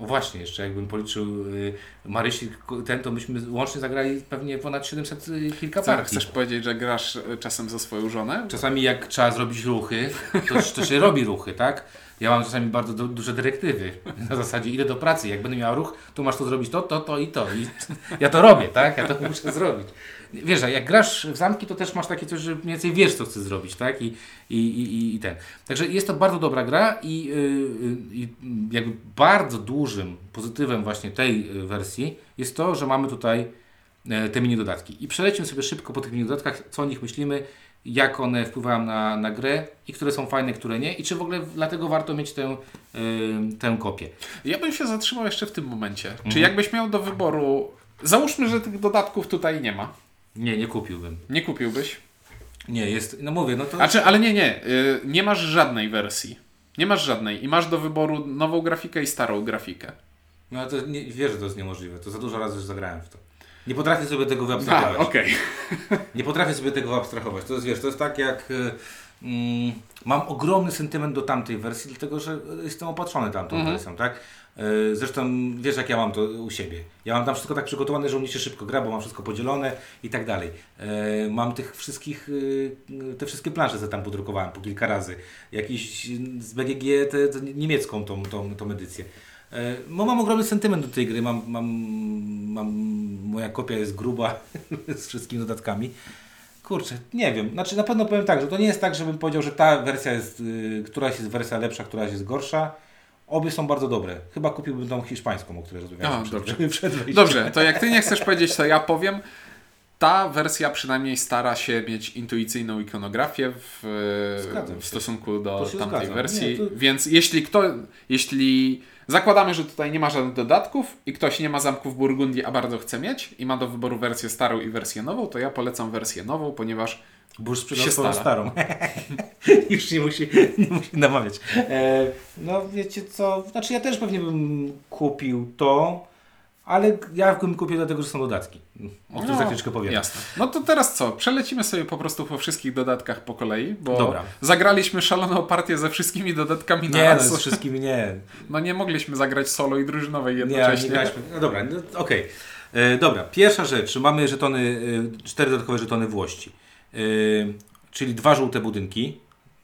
O właśnie, jeszcze jakbym policzył y, Marysi, ten, to byśmy łącznie zagrali pewnie ponad 700 y, kilka partii. chcesz powiedzieć, że grasz e, czasem ze swoją żonę? Czasami jak trzeba zrobić ruchy, to, to się robi ruchy, tak? Ja mam czasami bardzo du duże dyrektywy. Na zasadzie idę do pracy, jak będę miał ruch, to masz to zrobić to, to, to i to. I ja to robię, tak? Ja to muszę zrobić. Wiesz, jak grasz w zamki, to też masz takie coś, że mniej więcej wiesz, co chcesz zrobić, tak? I, i, i, i ten. Także jest to bardzo dobra gra i, yy, yy, i jakby bardzo dużym pozytywem właśnie tej y, wersji jest to, że mamy tutaj e, te mini dodatki. I przelecimy sobie szybko po tych mini dodatkach, co o nich myślimy, jak one wpływają na, na grę i które są fajne, które nie i czy w ogóle dlatego warto mieć tę, y, tę kopię. Ja bym się zatrzymał jeszcze w tym momencie. Czy Mhm. jakbyś miał do wyboru. Załóżmy, że tych dodatków tutaj nie ma. Nie, nie kupiłbym. Nie kupiłbyś. Nie, jest, no mówię, no to... Znaczy, ale nie, nie. y, Nie masz żadnej wersji. Nie masz żadnej. I masz do wyboru nową grafikę i starą grafikę. No to nie, wiesz, że to jest niemożliwe. To za dużo razy już zagrałem w to. Nie potrafię sobie tego A, wyabstrahować. okej. Nie potrafię sobie tego abstrahować. To jest, wiesz, to jest tak jak... y, Mm, mam ogromny sentyment do tamtej wersji, dlatego że jestem opatrzony tamtą Mhm. wersją, tak? Y, Zresztą wiesz, jak ja mam to u siebie. Ja mam tam wszystko tak przygotowane, że u mnie się szybko gra, bo mam wszystko podzielone i tak dalej. Y, Mam tych wszystkich, y, te wszystkie plansze, co tam podrukowałem po kilka razy. Jakiś z BGG, tę tę niemiecką tą, tą, tą edycję. E, No mam ogromny sentyment do tej gry, mam, mam, mam, moja kopia jest gruba z wszystkimi dodatkami. Kurczę, nie wiem, znaczy na pewno powiem tak, że to nie jest tak, żebym powiedział, że ta wersja jest, y, któraś jest wersja lepsza, któraś jest gorsza. Obie są bardzo dobre. Chyba kupiłbym tą hiszpańską, o której przed, dobrze. przed wejściem. Dobrze, to jak ty nie chcesz powiedzieć, to ja powiem. Ta wersja przynajmniej stara się mieć intuicyjną ikonografię w, w stosunku do tamtej zgadzam. wersji. Nie, to- Więc jeśli kto, jeśli zakładamy, że tutaj nie ma żadnych dodatków i ktoś nie ma zamków Burgundii, a bardzo chce mieć i ma do wyboru wersję starą i wersję nową, to ja polecam wersję nową, ponieważ Bo już sprzedał swoją starą. już nie musi, nie musi namawiać. E, no wiecie co, znaczy ja też pewnie bym kupił to, ale ja bym kupił dlatego, że są dodatki. O których za chwileczkę powiem. Jasne. No to teraz co? Przelecimy sobie po prostu po wszystkich dodatkach po kolei, bo Dobra. zagraliśmy szaloną partię ze wszystkimi dodatkami na Nie, no, raz. z wszystkimi nie. No nie mogliśmy zagrać solo i drużynowej Nie, jednocześnie. nie graliśmy. No dobra, no, okej. E, Dobra, pierwsza rzecz. Mamy żetony, e, cztery dodatkowe żetony Włości. E, czyli dwa żółte budynki,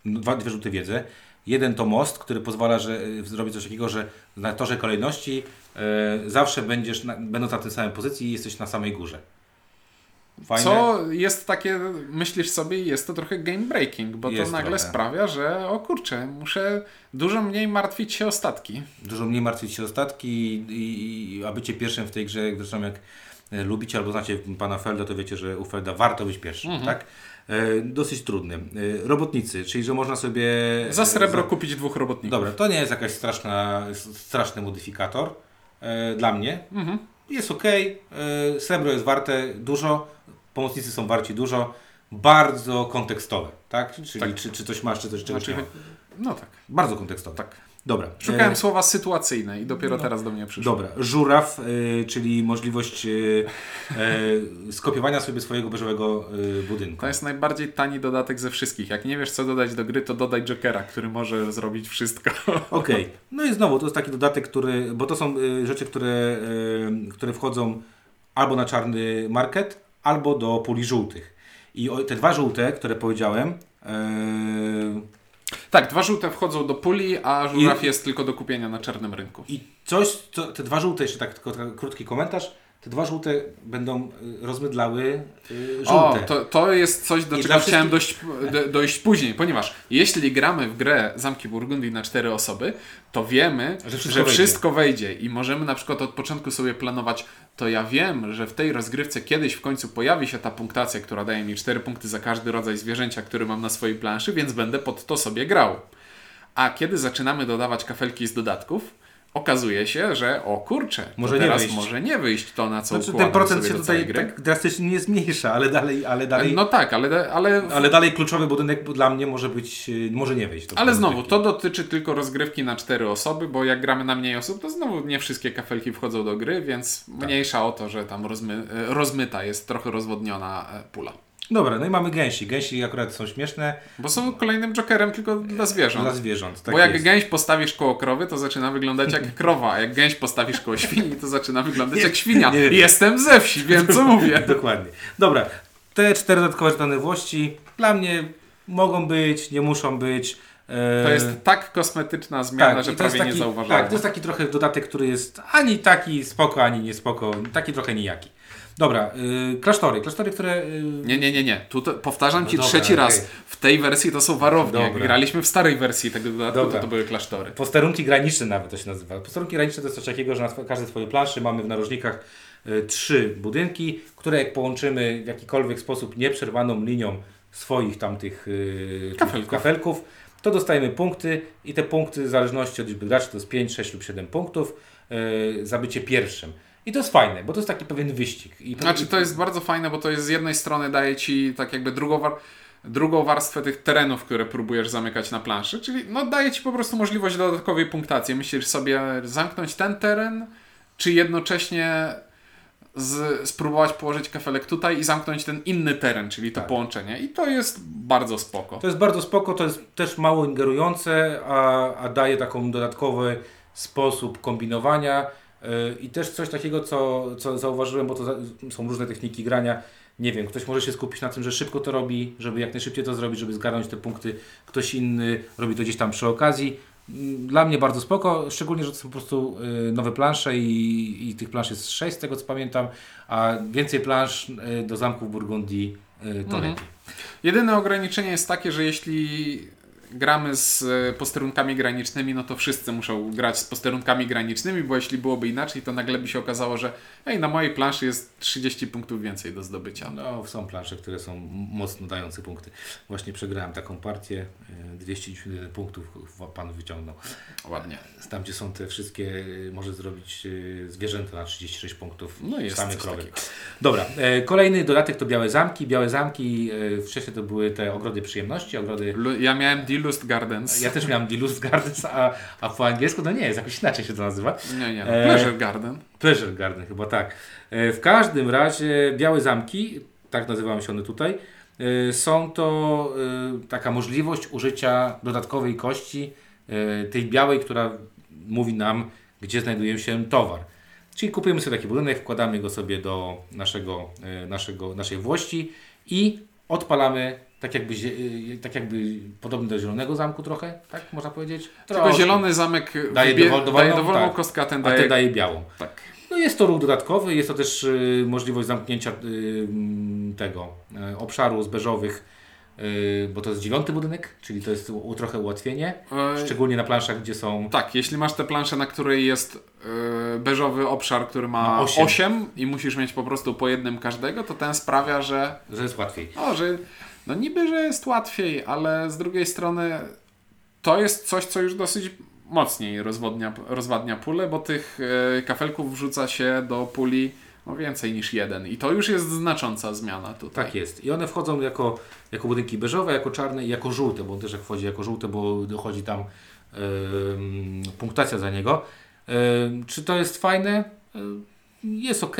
dwa, dwie żółte wiedze. Jeden to most, który pozwala że, e, zrobić coś takiego, że na torze kolejności e, zawsze będziesz, na, będąc na tej samej pozycji, jesteś na samej górze. Fajne. Co jest takie, myślisz sobie, jest to trochę game breaking, bo Jest to nagle trochę. sprawia, że o kurczę, muszę dużo mniej martwić się o statki. Dużo mniej martwić się o statki i, i, a bycie pierwszym w tej grze, zresztą jak lubicie albo znacie pana Felda, to wiecie, że u Felda warto być pierwszym, Mhm. tak? E, dosyć trudny. E, robotnicy, czyli że można sobie... Za srebro za- kupić dwóch robotników. Dobra, to nie jest jakaś straszna, straszny modyfikator e, dla mnie. Mhm. Jest ok, e, srebro jest warte dużo, pomocnicy są warci dużo, bardzo kontekstowe, tak? Czyli Tak. Czy, czy coś masz, czy coś czegoś Znaczy, nie ma. no tak. Bardzo kontekstowe. Tak. Dobra. Szukałem E, słowa sytuacyjne i dopiero no. teraz do mnie przyszło. Dobra, żuraw, y, czyli możliwość y, y, skopiowania sobie swojego beżowego budynku. To jest najbardziej tani dodatek ze wszystkich. Jak nie wiesz, co dodać do gry, to dodaj Jokera, który może zrobić wszystko. Okej, no i znowu to jest taki dodatek, który, bo to są rzeczy, które, które wchodzą albo na czarny market, albo do puli żółtych. I te dwa żółte, które powiedziałem, Tak, dwa żółte wchodzą do puli, a żuraw I- jest tylko do kupienia na czarnym rynku. i coś, co, te dwa żółte, jeszcze tak tylko krótki komentarz, te dwa żółte będą y, rozmydlały y, O, żółte. to, to jest coś, do I czego chciałem dojść, do, dojść później, ponieważ jeśli gramy w grę Zamki Burgundii na cztery osoby, to wiemy, Że że wszystko wszystko, wejdzie. wejdzie i możemy na przykład od początku sobie planować, to ja wiem, że w tej rozgrywce kiedyś w końcu pojawi się ta punktacja, która daje mi 4 punkty za każdy rodzaj zwierzęcia, który mam na swojej planszy, więc będę pod to sobie grał. A kiedy zaczynamy dodawać kafelki z dodatków, okazuje się, że o kurczę, Może nie teraz wyjść. może nie wyjść to, na co Znaczy, ten procent się tutaj gry. tak drastycznie nie zmniejsza, ale dalej, ale dalej, No tak, ale, ale, ale dalej kluczowy budynek dla mnie może być, y, może nie wyjść. ale znowu, to dotyczy tylko rozgrywki na cztery osoby, bo jak gramy na mniej osób, to znowu nie wszystkie kafelki wchodzą do gry, więc Tak. mniejsza o to, że tam rozmy, rozmyta jest trochę rozwodniona e, pula. Dobra, no i mamy gęsi. Gęsi akurat są śmieszne Bo są kolejnym jokerem tylko dla zwierząt. dla zwierząt. Tak bo jak jest. gęś postawisz koło krowy, to zaczyna wyglądać jak krowa, a jak gęś postawisz koło świni, to zaczyna wyglądać Nie, jak świnia. nie. Jestem ze wsi, wiem co mówię. Dokładnie. Dobra, te cztery dodatkowe żądliwości dla mnie mogą być, nie muszą być. E, To jest tak kosmetyczna zmiana, że to jest prawie taki, nie zauważyłem. Tak, to jest taki trochę dodatek, który jest ani taki spoko, ani nie spoko, taki trochę nijaki. Dobra, y, klasztory, klasztory, które... Y, Nie, nie, nie, nie. Tu to, powtarzam No ci dobra, trzeci okej. raz. W tej wersji to są warownie. Jak Dobra. graliśmy w starej wersji tego dodatku, Dobra. to to były klasztory. Posterunki graniczne nawet to się nazywa. Posterunki graniczne to jest coś takiego, że na każdej swojej planszy mamy w narożnikach y, trzy budynki, które jak połączymy w jakikolwiek sposób nieprzerwaną linią swoich tamtych y, Kafelków. kafelków, to dostajemy punkty i te punkty w zależności od liczby graczy to jest 5, 6 lub 7 punktów za bycie pierwszym. I to jest fajne, bo to jest taki pewien wyścig. I Znaczy to jest bardzo fajne, bo to jest z jednej strony daje ci tak jakby drugą, war drugą warstwę tych terenów, które próbujesz zamykać na planszy, czyli no daje ci po prostu możliwość dodatkowej punktacji. Myślisz sobie zamknąć ten teren, czy jednocześnie z, spróbować położyć kafelek tutaj i zamknąć ten inny teren, czyli to Tak. połączenie. I to jest bardzo spoko. To jest bardzo spoko, to jest też mało ingerujące, a, a daje taką dodatkowy sposób kombinowania i też coś takiego, co, co zauważyłem, bo to za, są różne techniki grania. Nie wiem, ktoś może się skupić na tym, że szybko to robi, żeby jak najszybciej to zrobić, żeby zgarnąć te punkty. Ktoś inny robi to gdzieś tam przy okazji. Mm, Dla mnie bardzo spoko, szczególnie, że to są po prostu yy, nowe plansze i, i tych plansz jest 6 z tego co pamiętam, a więcej plansz yy, do zamków Burgundii yy, to Mhm. lepiej. Jedyne ograniczenie jest takie, że jeśli gramy z e, posterunkami granicznymi, no to wszyscy muszą grać z posterunkami granicznymi, bo jeśli byłoby inaczej, to nagle by się okazało, że ej, na mojej planszy jest 30 punktów więcej do zdobycia. No, są plansze, które są mocno dające punkty. Właśnie przegrałem taką partię, e, 291 punktów w- pan wyciągnął. Ładnie. Tam, gdzie są te wszystkie, e, może zrobić e, zwierzęta na 36 punktów. No jest same krowy. takiego. Dobra, e, kolejny dodatek to białe zamki. Białe zamki, e, wcześniej to były te ogrody przyjemności, ogrody... Ja miałem Dilust Gardens. Ja też miałem Dilus Gardens, a, a po angielsku to nie jest, jakoś inaczej się to nazywa. Nie, nie. E, Pleasure Garden. Pleasure Garden, chyba tak. E, W każdym razie białe zamki, tak nazywają się one tutaj, e, są to e, taka możliwość użycia dodatkowej kości, e, tej białej, która mówi nam, gdzie znajduje się towar. Czyli kupujemy sobie taki budynek, wkładamy go sobie do naszego, naszego, naszej włości i odpalamy tak jakby, e, tak jakby podobny do zielonego zamku trochę, tak można powiedzieć? Tylko zielony zamek Daje wybie- dowol- dowolną- daje dowolną tak. kostkę, a ten A daje... ten daje białą. Tak. No jest to ruch dodatkowy, jest to też y, możliwość zamknięcia y, tego y, obszaru zbeżowych yy, bo to jest dziewiąty budynek, czyli to jest u, trochę ułatwienie, szczególnie na planszach, gdzie są... Tak, jeśli masz tę planszę, na której jest yy, beżowy obszar, który ma Ma osiem. 8 i musisz mieć po prostu po jednym każdego, to ten sprawia, że że jest łatwiej. O, że no niby, że jest łatwiej, ale z drugiej strony to jest coś, co już dosyć mocniej rozwodnia, rozwadnia pulę, bo tych e, kafelków wrzuca się do puli no, więcej niż jeden i to już jest znacząca zmiana tutaj. Tak jest. I one wchodzą jako, jako budynki beżowe, jako czarne i jako żółte, bo on też jak wchodzi jako żółte, bo dochodzi tam em, punktacja za niego. Em, czy to jest fajne? Em, Jest ok,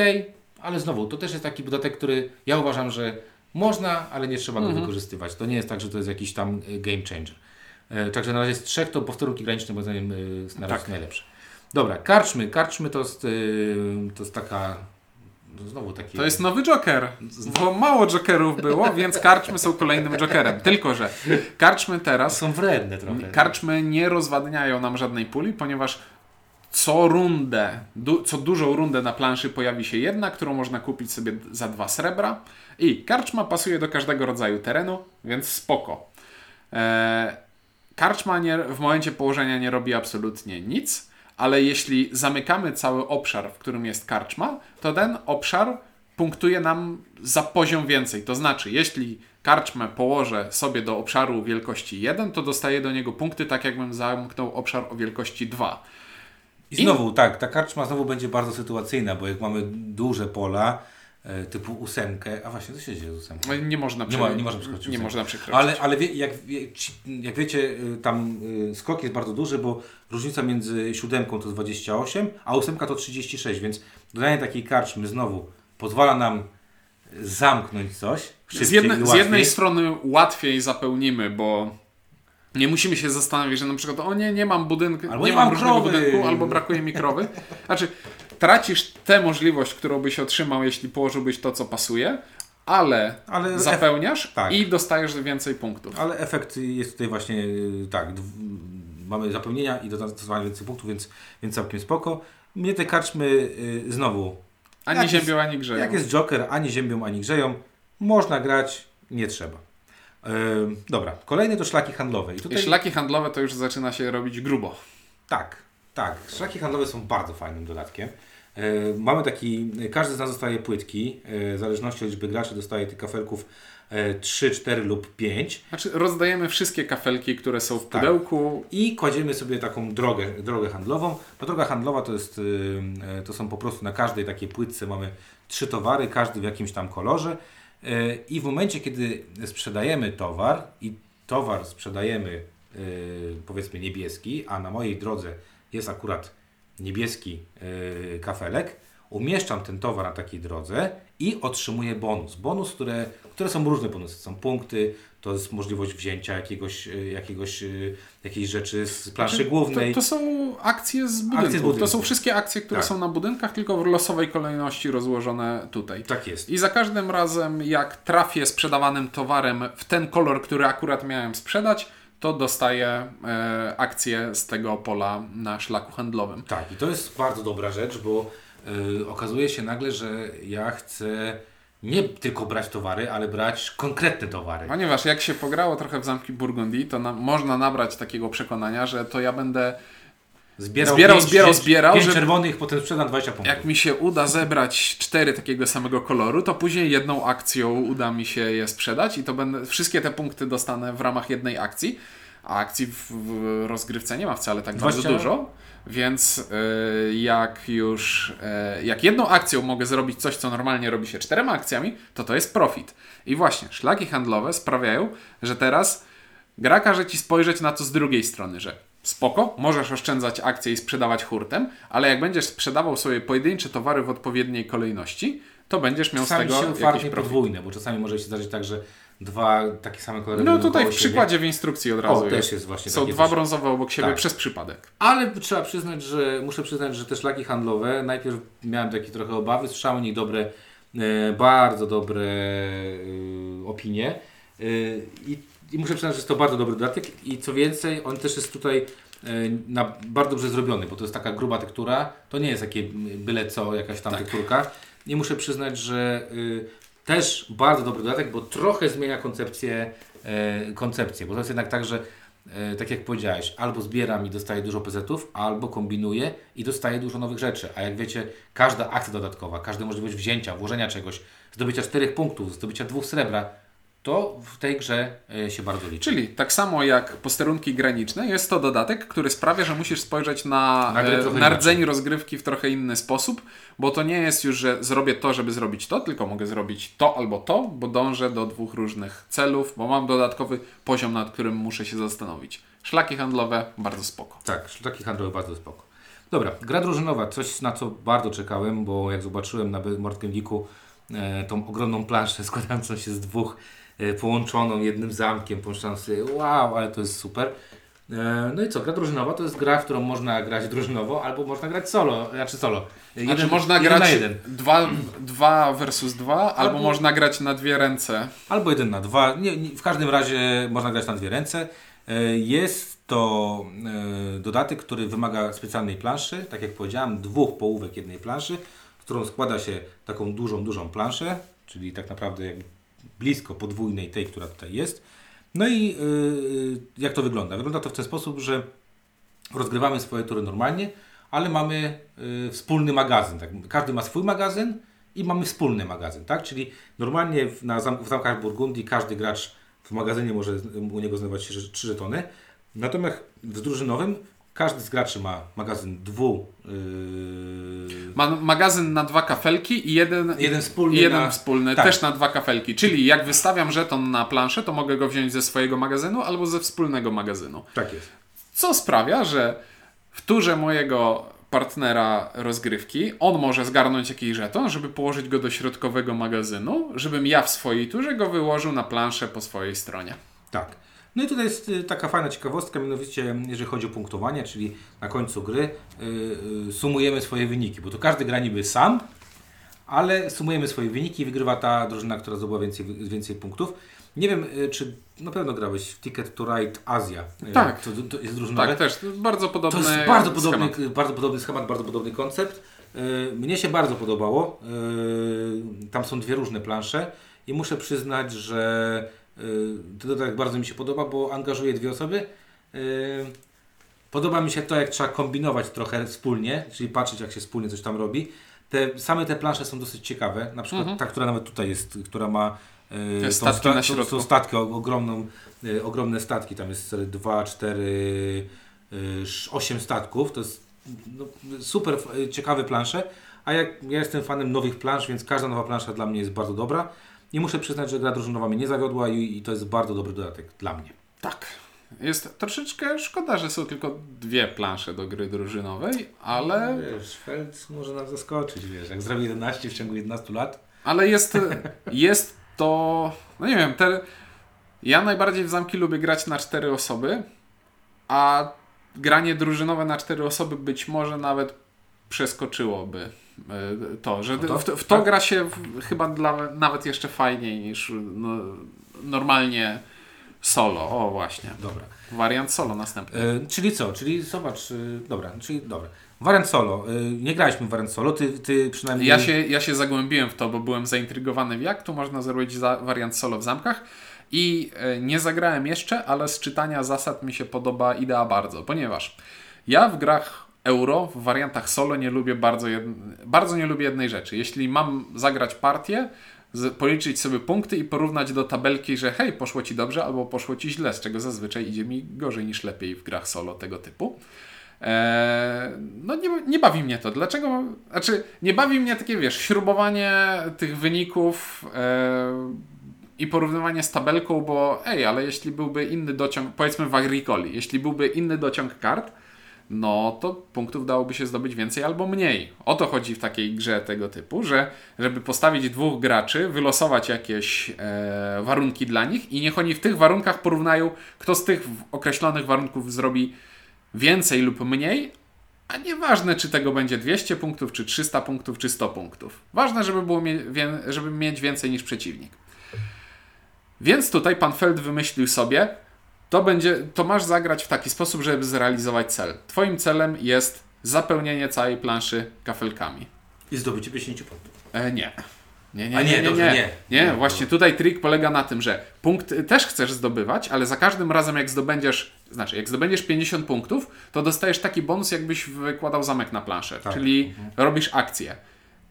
ale znowu, to też jest taki dodatek, który ja uważam, że można, ale nie trzeba go wykorzystywać. To nie jest tak, że to jest jakiś tam e, game changer. E, Także na razie z trzech to powtórki graniczne moim zdaniem e, jest na razie Tak. najlepsze. Dobra, karczmy. Karczmy to jest, e, to jest taka no znowu taki To jest nowy Joker, bo mało Jokerów było, więc karczmy są kolejnym Jokerem. Tylko, że karczmy teraz są wredne trochę. Karczmy nie rozwadniają nam żadnej puli, ponieważ co rundę, du, co dużą rundę na planszy pojawi się jedna, którą można kupić sobie za dwa srebra. I karczma pasuje do każdego rodzaju terenu, więc spoko. Eee, karczma nie, w momencie położenia nie robi absolutnie nic, ale jeśli zamykamy cały obszar, w którym jest karczma, to ten obszar punktuje nam za poziom więcej. To znaczy, jeśli karczmę położę sobie do obszaru wielkości 1, to dostaję do niego punkty, tak jakbym zamknął obszar o wielkości 2. I znowu, tak, ta karczma znowu będzie bardzo sytuacyjna, bo jak mamy duże pola, e, typu ósemkę, a właśnie, co się dzieje z ósemką? Nie można, Nie, ma, nie można przekroczyć nie można przekroczyć. Ale, ale wie, jak, jak wiecie, y, tam y, skok jest bardzo duży, bo różnica między siódemką to jest 28, a ósemka to 36, więc dodanie takiej karczmy znowu pozwala nam zamknąć coś z, jedne, z jednej strony łatwiej zapełnimy, bo nie musimy się zastanawiać, że na przykład o nie, nie mam budynku, Albo nie nie mam mam krowy. budynku, albo brakuje mi krowy. Znaczy, tracisz tę możliwość, którą byś otrzymał, jeśli położyłbyś to, co pasuje, ale, Ale zapełniasz tak. i dostajesz więcej punktów. Ale efekt jest tutaj właśnie y, tak, mamy zapełnienia i dodawanie więcej punktów, więc, więc całkiem spoko. Mnie te karczmy y, znowu, Ani jak ziębią, ani grzeją. jak jest Joker, ani ziębią, ani grzeją, można grać, nie trzeba. Ym, dobra, kolejny to szlaki handlowe. I I tutaj szlaki handlowe to już zaczyna się robić grubo. tak, tak, szlaki handlowe są bardzo fajnym dodatkiem. Yy, mamy taki, każdy z nas dostaje płytki, yy, w zależności od liczby graczy dostaje tych kafelków yy, 3, 4 lub 5. Znaczy, rozdajemy wszystkie kafelki, które są w Tak. pudełku. I kładziemy sobie taką drogę, drogę handlową. No, droga handlowa to, jest, to są po prostu na każdej takiej płytce mamy trzy towary, każdy w jakimś tam kolorze. I w momencie, kiedy sprzedajemy towar i towar sprzedajemy powiedzmy niebieski, a na mojej drodze jest akurat niebieski y, kafelek, umieszczam ten towar na takiej drodze i otrzymuję bonus. Bonus, które, które są różne bonusy. Są punkty, to jest możliwość wzięcia jakiegoś, y, jakiegoś, y, jakiejś rzeczy z planszy głównej. To, to są akcje z budynków. To budynków. są wszystkie akcje, które Tak. są na budynkach, tylko w losowej kolejności rozłożone tutaj. Tak jest. I za każdym razem, jak trafię sprzedawanym towarem w ten kolor, który akurat miałem sprzedać, to dostaję e, akcję z tego pola na szlaku handlowym. Tak, i to jest bardzo dobra rzecz, bo y, okazuje się nagle, że ja chcę nie tylko brać towary, ale brać konkretne towary. Ponieważ jak się pograło trochę w zamki Burgundii, to na, można nabrać takiego przekonania, że to ja będę Zbierał, Zbierał, pięć, zbierał, pięć, zbierał, Pięć żeby- czerwonych, potem sprzedam 20 punktów. Jak mi się uda zebrać cztery takiego samego koloru, to później jedną akcją uda mi się je sprzedać i to będę, wszystkie te punkty dostanę w ramach jednej akcji. A akcji w, w rozgrywce nie ma wcale tak bardzo 20? dużo, więc y, jak już y, jak jedną akcją mogę zrobić coś, co normalnie robi się czterema akcjami, to to jest profit. I właśnie szlaki handlowe sprawiają, że teraz gra każe ci spojrzeć na to z drugiej strony, że spoko, możesz oszczędzać akcje i sprzedawać hurtem, ale jak będziesz sprzedawał sobie pojedyncze towary w odpowiedniej kolejności, to będziesz miał Czasami z tego się jakiś profit. podwójne, bo czasami może się zdarzyć tak, że dwa takie same kolory No tutaj w siebie. przykładzie w instrukcji od razu O, jest. też jest właśnie Są dwa coś. brązowe obok siebie Tak. przez przypadek. Ale trzeba przyznać, że muszę przyznać, że te szlaki handlowe, najpierw miałem takie trochę obawy, słyszałem o nich dobre, e, bardzo dobre e, opinie e, i, i muszę przyznać, że jest to bardzo dobry dodatek i co więcej, on też jest tutaj e, na, bardzo dobrze zrobiony, bo to jest taka gruba tektura, to nie jest takie byle co, jakaś tam tekturka. I muszę przyznać, że y, też bardzo dobry dodatek, bo trochę zmienia koncepcję e, koncepcję, bo to jest jednak tak, że e, tak jak powiedziałeś, albo zbieram i dostaję dużo pezetów, albo kombinuję i dostaję dużo nowych rzeczy. A jak wiecie, każda akcja dodatkowa, każda możliwość wzięcia, włożenia czegoś, zdobycia czterech punktów, zdobycia dwóch srebra, to w tej grze e, się bardzo liczy. Czyli tak samo jak posterunki graniczne, jest to dodatek, który sprawia, że musisz spojrzeć na, Na e, rdzeń rozgrywki w trochę inny sposób, bo to nie jest już, że zrobię to, żeby zrobić to, tylko mogę zrobić to albo to, bo dążę do dwóch różnych celów, bo mam dodatkowy poziom, nad którym muszę się zastanowić. Szlaki handlowe, bardzo spoko. Tak, taki handlowy bardzo spoko. Dobra, gra drużynowa, coś na co bardzo czekałem, bo jak zobaczyłem na Mordkiem Geeku e, tą ogromną planszę składającą się z dwóch, połączoną jednym zamkiem, pomyślałem sobie, wow, ale to jest super. E, no i co, gra drużynowa to jest gra, w którą można grać drużynowo, albo można grać solo, znaczy solo. Jeden, Znaczy można grać na jeden. Dwa, dwa versus dwa, albo, Albo- można grać na dwie ręce. Albo jeden na dwa. Nie, nie, w każdym razie można grać na dwie ręce. E, Jest to e, dodatek, który wymaga specjalnej planszy. Tak jak powiedziałem, dwóch połówek jednej planszy, którą składa się taką dużą, dużą planszę, czyli tak naprawdę jakby blisko podwójnej tej, która tutaj jest. No i e, jak to wygląda? Wygląda to w ten sposób, że rozgrywamy swoje tury normalnie, ale mamy y, wspólny magazyn. Tak? Każdy ma swój magazyn i mamy wspólny magazyn, tak? Czyli normalnie w, na w zamkach Burgundii każdy gracz w magazynie może u niego znajdować się trzy żetony. Natomiast w drużynowym każdy z graczy ma magazyn dwu. Yy, Ma magazyn na dwa kafelki i jeden, Jeden wspólny i jeden na- wspólny tak. też na dwa kafelki. Czyli jak wystawiam żeton na planszę, to mogę go wziąć ze swojego magazynu albo ze wspólnego magazynu. tak jest. Co sprawia, że w turze mojego partnera rozgrywki on może zgarnąć jakiś żeton, żeby położyć go do środkowego magazynu, żebym ja w swojej turze go wyłożył na planszę po swojej stronie. Tak. No i tutaj jest y, taka fajna ciekawostka, mianowicie jeżeli chodzi o punktowanie, czyli na końcu gry y, y, sumujemy swoje wyniki, bo to każdy gra niby sam, ale sumujemy swoje wyniki i wygrywa ta drużyna, która zdobyła więcej, więcej punktów. Nie wiem, czy na pewno grałeś w Ticket to Ride Asia. Y, Tak. To, to jest drużynowe. Tak, też bardzo To podobny jest bardzo podobny, schemat. bardzo podobny schemat, bardzo podobny koncept. Mnie się bardzo podobało. Tam są dwie różne plansze i muszę przyznać, że ten dodatek bardzo mi się podoba, bo angażuje dwie osoby. Yy, Podoba mi się to, jak trzeba kombinować trochę wspólnie, czyli patrzeć, jak się wspólnie coś tam robi. Te, same te plansze są dosyć ciekawe. Na przykład ta, która nawet tutaj jest, która ma yy, tą statki sta- na tą- środku. Tą statkę o- ogromną, yy, ogromne statki. Tam jest 2, 4, 8 statków. To jest no, super f- ciekawe plansze. A jak ja jestem fanem nowych plansz, więc każda nowa plansza dla mnie jest bardzo dobra. I muszę przyznać, że gra drużynowa mnie nie zawiodła i, i to jest bardzo dobry dodatek dla mnie. Tak. Jest troszeczkę szkoda, że są tylko dwie plansze do gry drużynowej, ale, Wiesz, Feld może nas zaskoczyć, wiesz, jak zrobi 11 w ciągu 11 lat. ale jest, jest to. No nie wiem, te, ja najbardziej w zamki lubię grać na cztery osoby, a granie drużynowe na cztery osoby być może nawet przeskoczyłoby to, że No to- w, to- w to tak. gra się w, chyba dla, nawet jeszcze fajniej niż no, normalnie solo. O, właśnie. Dobra. Wariant solo następny. E, czyli co? Czyli zobacz, e, dobra, czyli dobra. Wariant solo. E, nie graliśmy w wariant solo, ty, ty przynajmniej... Ja się, ja się zagłębiłem w to, bo byłem zaintrygowany, jak tu można zrobić za, wariant solo w zamkach. I e, nie zagrałem jeszcze, ale z czytania zasad mi się podoba idea bardzo, ponieważ ja w grach euro, w wariantach solo nie lubię bardzo, jed... bardzo nie lubię jednej rzeczy. Jeśli mam zagrać partię, z, policzyć sobie punkty i porównać do tabelki, że hej, poszło ci dobrze albo poszło ci źle, z czego zazwyczaj idzie mi gorzej niż lepiej w grach solo tego typu. Eee, no nie, nie bawi mnie to. Dlaczego? Znaczy, nie bawi mnie takie, wiesz, śrubowanie tych wyników eee, i porównywanie z tabelką, bo ej, ale jeśli byłby inny dociąg, powiedzmy w Agricoli, jeśli byłby inny dociąg kart, no to punktów dałoby się zdobyć więcej albo mniej. O to chodzi w takiej grze tego typu, że żeby postawić dwóch graczy, wylosować jakieś e, warunki dla nich i niech oni w tych warunkach porównają, kto z tych określonych warunków zrobi więcej lub mniej, a nieważne, czy tego będzie 200 punktów, czy 300 punktów, czy 100 punktów. Ważne, żeby, było mie- żeby mieć więcej niż przeciwnik. Więc tutaj pan Feld wymyślił sobie, to, będzie, to masz zagrać w taki sposób, żeby zrealizować cel. Twoim celem jest zapełnienie całej planszy kafelkami. I zdobycie 50 punktów. E, nie. Nie, nie, A nie, nie, nie, dobrze, nie. nie. Nie, właśnie tutaj trik polega na tym, że punkt też chcesz zdobywać, ale za każdym razem jak zdobędziesz, znaczy jak zdobędziesz 50 punktów, to dostajesz taki bonus jakbyś wykładał zamek na planszę, Tak. czyli robisz akcję.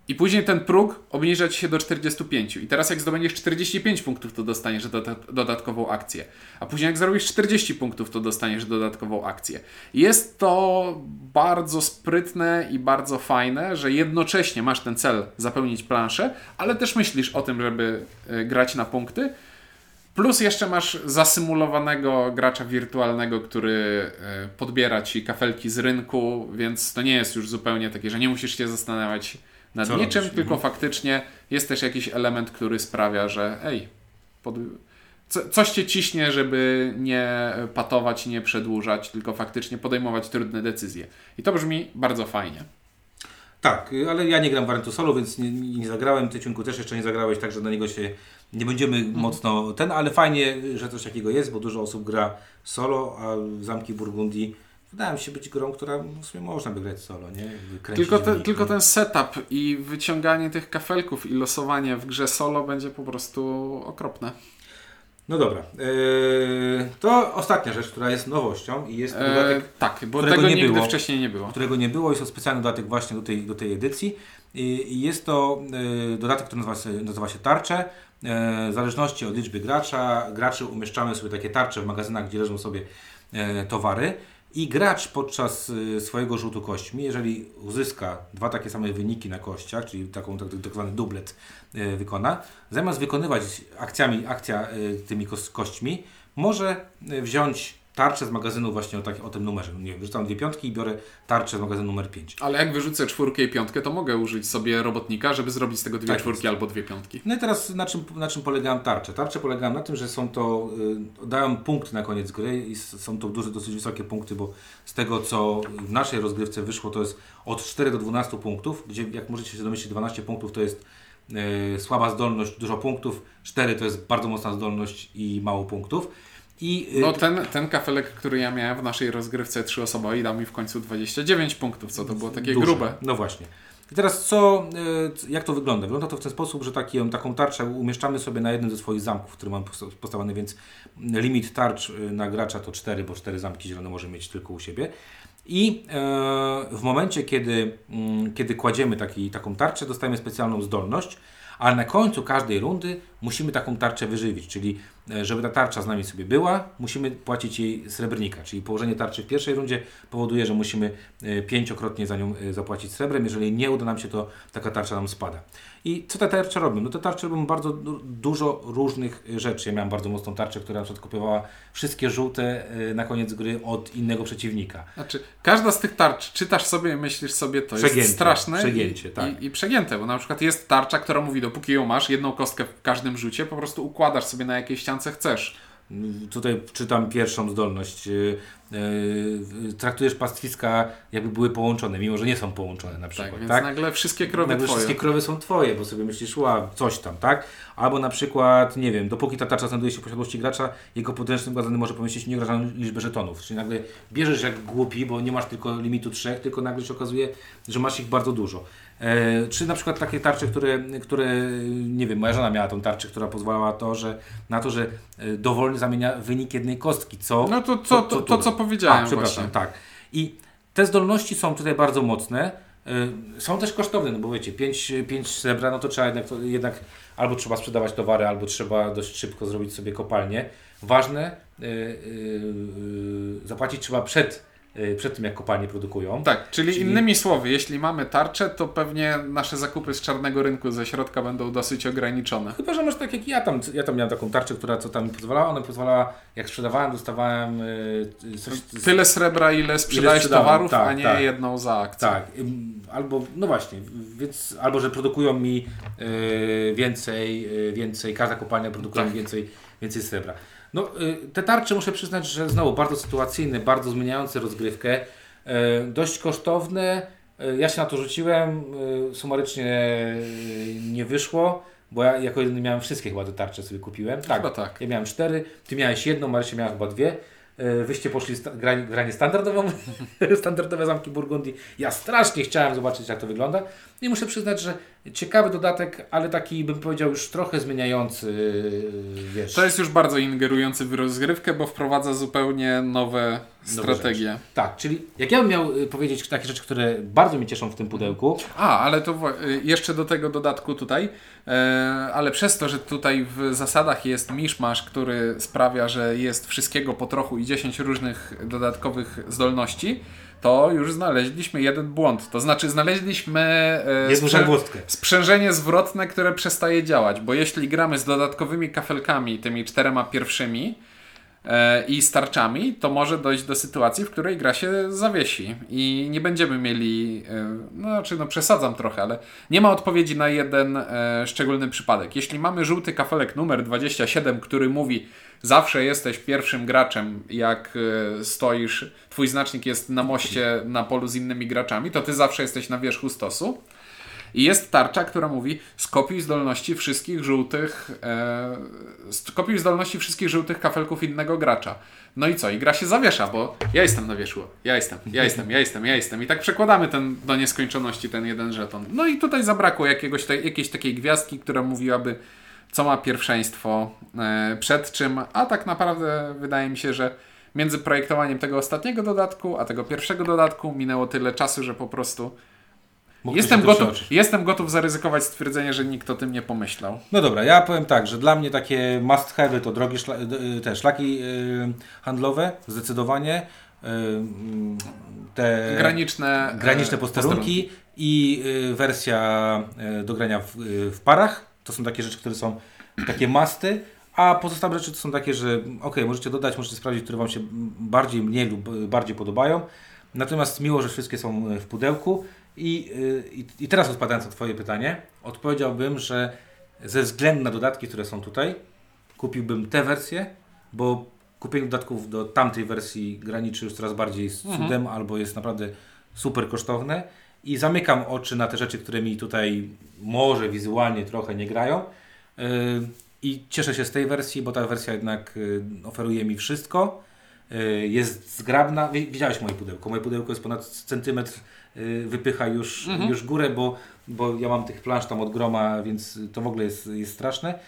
I później ten próg obniża ci się do 45. I teraz jak zdobędziesz 45 punktów, to dostaniesz doda- dodatkową akcję. A później jak zarobisz 40 punktów, to dostaniesz dodatkową akcję. Jest to bardzo sprytne i bardzo fajne, że jednocześnie masz ten cel zapełnić planszę, ale też myślisz o tym, żeby y, grać na punkty. Plus jeszcze masz zasymulowanego gracza wirtualnego, który e, podbiera ci kafelki z rynku, więc to nie jest już zupełnie takie, że nie musisz się zastanawiać nad Co niczym, robisz? tylko Mhm. faktycznie jest też jakiś element, który sprawia, że ej, pod... co, coś cię ciśnie, żeby nie patować, nie przedłużać, tylko faktycznie podejmować trudne decyzje. I to brzmi bardzo fajnie. Tak, ale ja nie gram wariantu solo, więc nie, nie zagrałem. Ty Ciunku też jeszcze nie zagrałeś, także na niego się nie będziemy Mhm. mocno ten, ale fajnie, że coś takiego jest, bo dużo osób gra solo, a Zamki Burgundii wydaje mi się być grą, która w sumie można by grać solo, nie? Kręcić Tylko, te, tylko ten setup i wyciąganie tych kafelków i losowanie w grze solo będzie po prostu okropne. No dobra, yy, to ostatnia rzecz, która jest nowością i jest to E, dodatek tak, bo którego tego nie nigdy było. wcześniej nie było. którego nie było. Jest to specjalny dodatek właśnie do tej, do tej edycji. I i jest to y, dodatek, który nazywa się, nazywa się Tarcze. E, W zależności od liczby gracza, graczy umieszczamy sobie takie tarcze w magazynach, gdzie leżą sobie e, towary. I gracz podczas y, swojego rzutu kośćmi, jeżeli uzyska dwa takie same wyniki na kościach, czyli taką tak, tak zwany dublet e, wykona, zamiast wykonywać akcjami, akcja e, tymi kośćmi, może wziąć tarczę z magazynu właśnie o, tak, o tym numerze. Nie wiem, wrzucam dwie piątki i biorę tarczę z magazynu numer 5. Ale jak wyrzucę czwórkę i piątkę, to mogę użyć sobie robotnika, żeby zrobić z tego dwie Tak czwórki jest. albo dwie piątki. No i teraz na czym, na czym polegają tarcze? Tarcze polegają na tym, że są to, y, dają punkty na koniec gry i są to duże, dosyć wysokie punkty, bo z tego co w naszej rozgrywce wyszło to jest od 4 do 12 punktów, gdzie jak możecie się domyślić 12 punktów to jest y, słaba zdolność, dużo punktów, 4 to jest bardzo mocna zdolność i mało punktów. I, y, No ten, ten kafelek, który ja miałem w naszej rozgrywce trzyosobowej dał mi w końcu 29 punktów, co to było takie duże. grube. No właśnie. I teraz co, y, jak to wygląda? Wygląda to w ten sposób, że taki, taką tarczę umieszczamy sobie na jednym ze swoich zamków, który mam posta- postawiony, więc limit tarcz y, na gracza to 4, bo 4 zamki zielone może mieć tylko u siebie. I e, w momencie, kiedy, mm, kiedy kładziemy taki, taką tarczę, dostajemy specjalną zdolność, ale na końcu każdej rundy musimy taką tarczę wyżywić, czyli żeby ta tarcza z nami sobie była, musimy płacić jej srebrnika, czyli położenie tarczy w pierwszej rundzie powoduje, że musimy e, pięciokrotnie za nią e, zapłacić srebrem, jeżeli nie uda nam się, to taka tarcza nam spada. I co te tarcze robią? No te tarcze robią bardzo du- dużo różnych rzeczy. Ja miałem bardzo mocną tarczę, która na przykład kopiowała wszystkie żółte e, na koniec gry od innego przeciwnika. Znaczy, każda z tych tarcz czytasz sobie i myślisz sobie, to jest straszne przegięcie, i, tak. i, i przegięte, bo na przykład jest tarcza, która mówi, dopóki ją masz, jedną kostkę w każdym rzucie, po prostu układasz sobie na jakiej ściance chcesz. Tutaj czytam pierwszą zdolność. Yy, yy, traktujesz pastwiska jakby były połączone, mimo że nie są połączone na przykład. Tak, więc tak? nagle wszystkie krowy Nagle twoje. wszystkie krowy są twoje, bo sobie myślisz, ła, coś tam, tak? Albo na przykład, nie wiem, dopóki ta tarcza znajduje się w posiadłości gracza, jego podręczny magazyn może pomieścić nieograniczoną liczbę żetonów. Czyli nagle bierzesz jak głupi, bo nie masz tylko limitu trzech, tylko nagle się okazuje, że masz ich bardzo dużo. E, czy na przykład takie tarcze, które, które, nie wiem, moja żona miała tą tarczę, która pozwalała to, że, na to, że e, dowolnie zamienia wynik jednej kostki, co... No to, to, to, to, co powiedziałem A, przepraszam, właśnie. tak. I te zdolności są tutaj bardzo mocne. Y, Są też kosztowne, no bo wiecie, 5, pięć srebra, no to trzeba jednak, to jednak albo trzeba sprzedawać towary, albo trzeba dość szybko zrobić sobie kopalnię. Ważne, y, y, y, zapłacić trzeba przed, przed tym, jak kopalnie produkują. Tak, czyli, Czyli- innymi słowy, jeśli mamy tarczę, to pewnie nasze zakupy z czarnego rynku ze środka będą dosyć ograniczone. Chyba, że masz tak jak ja tam, ja tam miałem taką tarczę, która co tam mi pozwalała, ona pozwalała, jak sprzedawałem, dostawałem y, coś... Tyle srebra, ile sprzedałeś sprzedałem, towarów, tak, a nie tak. jedną za akcję. Tak, ym, albo, no właśnie, więc, albo że produkują mi y, więcej, y, więcej, każda kopalnia produkuje mi Tak. więcej, więcej srebra. No, y, te tarcze muszę przyznać, że znowu bardzo sytuacyjne, bardzo zmieniające rozgrywkę, y, dość kosztowne. Y, ja się na to rzuciłem, sumarycznie nie wyszło, bo ja jako jedyny miałem wszystkie chyba te tarcze sobie kupiłem. Tak, Chyba tak. ja miałem cztery, ty miałeś jedną, Marysia miała chyba dwie. Wyście poszli sta- granie, granie standardową, standardowe zamki Burgundii. Ja strasznie chciałem zobaczyć, jak to wygląda. I muszę przyznać, że Ciekawy dodatek, ale taki bym powiedział już trochę zmieniający, yy, wiesz. To jest już bardzo ingerujący w rozgrywkę, bo wprowadza zupełnie nowe strategie. Tak, czyli jak ja bym miał y, powiedzieć takie rzeczy, które bardzo mnie cieszą w tym pudełku, A, ale to y, jeszcze do tego dodatku tutaj, e, ale przez to, że tutaj w zasadach jest miszmasz, który sprawia, że jest wszystkiego po trochu i 10 różnych dodatkowych zdolności, to już znaleźliśmy jeden błąd. To znaczy znaleźliśmy e, sprzężenie zwrotne, które przestaje działać, bo jeśli gramy z dodatkowymi kafelkami, tymi czterema pierwszymi, i starczami, to może dojść do sytuacji, w której gra się zawiesi i nie będziemy mieli, e, no znaczy no przesadzam trochę, ale nie ma odpowiedzi na jeden e, szczególny przypadek. Jeśli mamy żółty kafelek numer 27, który mówi zawsze jesteś pierwszym graczem, jak e, stoisz, twój znacznik jest na moście na polu z innymi graczami, to ty zawsze jesteś na wierzchu stosu. I jest tarcza, która mówi skopiuj zdolności wszystkich żółtych e, skopiuj zdolności wszystkich żółtych kafelków innego gracza. No i co? I gra się zawiesza, bo ja jestem na wierzchu, ja jestem, ja jestem, ja jestem, ja jestem. I tak przekładamy ten do nieskończoności ten jeden żeton. No i tutaj zabrakło jakiegoś te, jakiejś takiej gwiazdki, która mówiłaby, co ma pierwszeństwo e, przed czym, a tak naprawdę wydaje mi się, że między projektowaniem tego ostatniego dodatku, a tego pierwszego dodatku minęło tyle czasu, że po prostu Jestem gotów, jestem gotów zaryzykować stwierdzenie, że nikt o tym nie pomyślał. No dobra, ja powiem tak, że dla mnie takie must have to drogie szla, y, te szlaki y, handlowe, zdecydowanie. Y, te Graniczne, e, graniczne posterunki i y, wersja do grania w, w parach. To są takie rzeczy, które są takie masty. A pozostałe rzeczy to są takie, że ok, możecie dodać, możecie sprawdzić, które Wam się bardziej, mniej lub bardziej podobają. Natomiast miło, że wszystkie są w pudełku. I, y, i, I teraz odpowiadając na Twoje pytanie, odpowiedziałbym, że ze względu na dodatki, które są tutaj, kupiłbym te wersje, bo kupienie dodatków do tamtej wersji graniczy już coraz bardziej z cudem, albo jest naprawdę super kosztowne. I zamykam oczy na te rzeczy, które mi tutaj może wizualnie trochę nie grają. Yy, I cieszę się z tej wersji, bo ta wersja jednak yy, oferuje mi wszystko. Yy, Jest zgrabna. Wi- Widziałeś moje pudełko. Moje pudełko jest ponad centymetr, wypycha już, już górę, bo, bo ja mam tych plansz tam od groma, więc to w ogóle jest, jest straszne.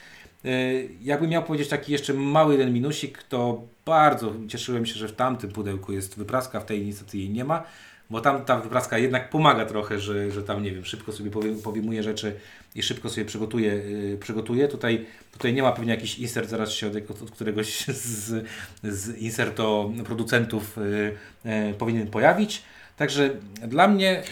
Yy, Jakbym miał powiedzieć taki jeszcze mały jeden minusik, to bardzo cieszyłem się, że w tamtym pudełku jest wypraska, w tej niestety jej nie ma, bo tam ta wypraska jednak pomaga trochę, że, że tam nie wiem, szybko sobie powie- powimuje rzeczy i szybko sobie przygotuje. Yy, przygotuje. Tutaj, tutaj nie ma pewnie jakiś insert, zaraz się od, od któregoś z, z inserto producentów yy, yy, powinien pojawić. Także dla mnie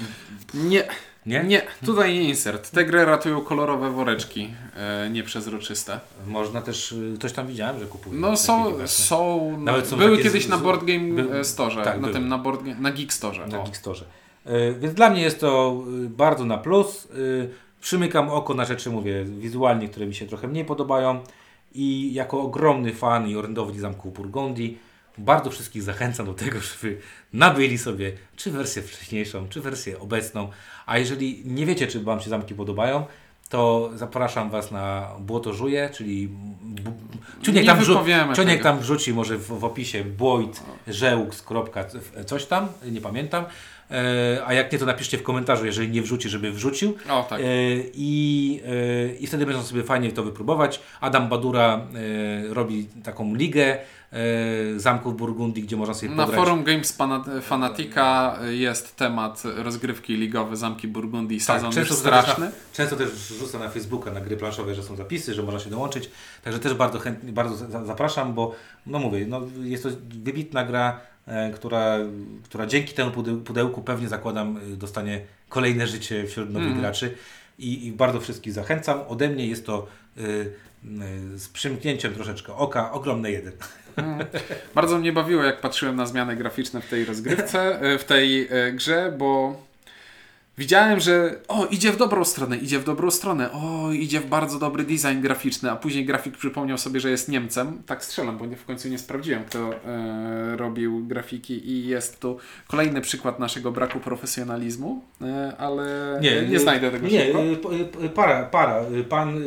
Nie, nie, nie, tutaj nie insert. Te gry ratują kolorowe woreczki, e, nieprzezroczyste. można też, yy, coś tam widziałem, że kupuje. No są, są, Nawet są były kiedyś z- na Board Game by- e, Store, tak, na były. tym, na, board, na Geek Store. na o. Geekstorze. Y, Więc dla mnie jest to y, bardzo na plus. Y, Przymykam oko na rzeczy, mówię, wizualnie, które mi się trochę mniej podobają. I jako ogromny fan i orędownik Zamku Burgundii bardzo wszystkich zachęcam do tego, żeby nabyli sobie czy wersję wcześniejszą, czy wersję obecną. A jeżeli nie wiecie, czy Wam się zamki podobają, to zapraszam Was na Błoto Żuje, czyli Ciuniek, Nie tam, wrzu- Ciuniek tam wrzuci może w, w opisie błoit, żełks, kropka, coś tam, nie pamiętam. E, a jak nie, to napiszcie w komentarzu, jeżeli nie wrzuci, żeby wrzucił. O, tak. E, i, e, I wtedy będą sobie fajnie to wypróbować. Adam Badura robi taką ligę zamków Burgundii, gdzie można sobie Na pograć. forum Games Fanatica jest temat rozgrywki ligowe Zamki Burgundii, sezon Tak, często, straszny. Na, często też wrzucam na Facebooka, na gry planszowe, że są zapisy, że można się dołączyć. Także też bardzo chętnie, bardzo za- zapraszam, bo no mówię, no jest to wybitna gra, która, która dzięki temu pudeł- pudełku pewnie zakładam y, dostanie kolejne życie wśród nowych Mhm. graczy i, i bardzo wszystkich zachęcam. Ode mnie jest to y, y, z przymknięciem troszeczkę oka, ogromny jeden. Bardzo mnie bawiło, jak patrzyłem na zmiany graficzne w tej rozgrywce, e, w tej e, grze, bo widziałem, że o, idzie w dobrą stronę, idzie w dobrą stronę, o, idzie w bardzo dobry design graficzny, a później grafik przypomniał sobie, że jest Niemcem. Tak strzelam, bo nie, w końcu nie sprawdziłem, kto e, robił grafiki i jest tu kolejny przykład naszego braku profesjonalizmu, e, ale nie, nie znajdę tego Nie, szybko. p- y, para, para, y, pan,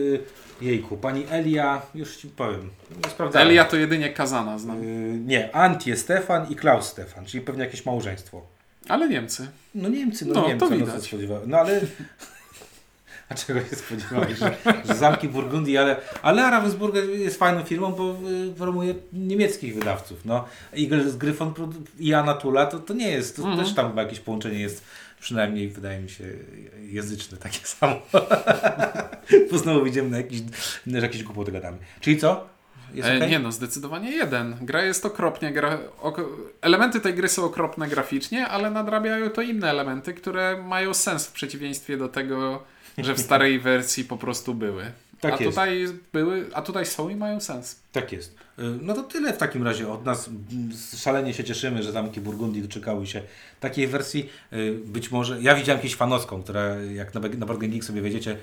jejku, pani Elia, już Ci powiem, sprawdzałem. Elia to jedynie Kazana znam, Y, nie, Antje Stefan i Klaus Stefan, czyli pewnie jakieś małżeństwo. Ale Niemcy. No Niemcy, no, No, to Niemcy, no widać. co spodziewałem. No ale, A czego się spodziewałeś, że, że Zamki Burgundii, ale, ale Ravensburger jest fajną firmą, bo y, promuje niemieckich wydawców. No. Eagles Gryfon produ- i Anatula to, to nie jest, to Mhm. też tam jakieś połączenie jest, przynajmniej wydaje mi się języczne takie samo. bo znowu idziemy na jakiś, na jakieś głupoty gadamy. Czyli co? Jest E, okej? Nie no, zdecydowanie jeden. Gra jest okropnie. Gra... ok- Elementy tej gry są okropne graficznie, ale nadrabiają to inne elementy, które mają sens w przeciwieństwie do tego, że w starej wersji po prostu były. Tak a jest. tutaj były, a tutaj są i mają sens. Tak jest. Y, No to tyle w takim razie od nas. Szalenie się cieszymy, że zamki Burgundii doczekały się takiej wersji. Y, Być może, ja widziałem jakieś fanowską, która jak na, na Board Game Geek sobie wejdziecie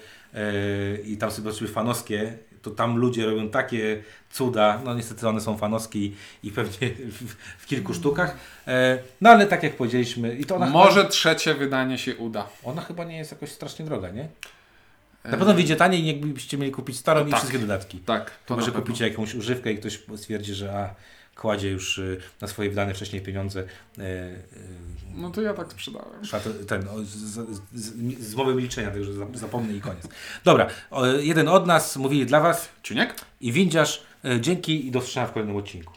i tam sobie zobaczyły fanowskie, to tam ludzie robią takie cuda, no niestety one są fanowskie i, pewnie w, w kilku sztukach. E, No ale tak jak powiedzieliśmy, i to ona, Może trzecie wydanie się uda. chyba, ona chyba nie jest jakoś strasznie droga, nie? Na E, pewno wyjdzie taniej, jakbyście mieli kupić starą i tak. wszystkie dodatki. Tak, to na pewno. kupicie jakąś używkę i ktoś stwierdzi, że a, kładzie już y, na swoje wydane wcześniej pieniądze y, y, No to ja tak sprzedałem. ten, o, z, z, z, z mowy milczenia, także zap- zapomnę i koniec. Dobra, o, jeden od nas, mówili dla Was Czuniek? i Windziarz, dzięki i do usłyszenia w kolejnym odcinku.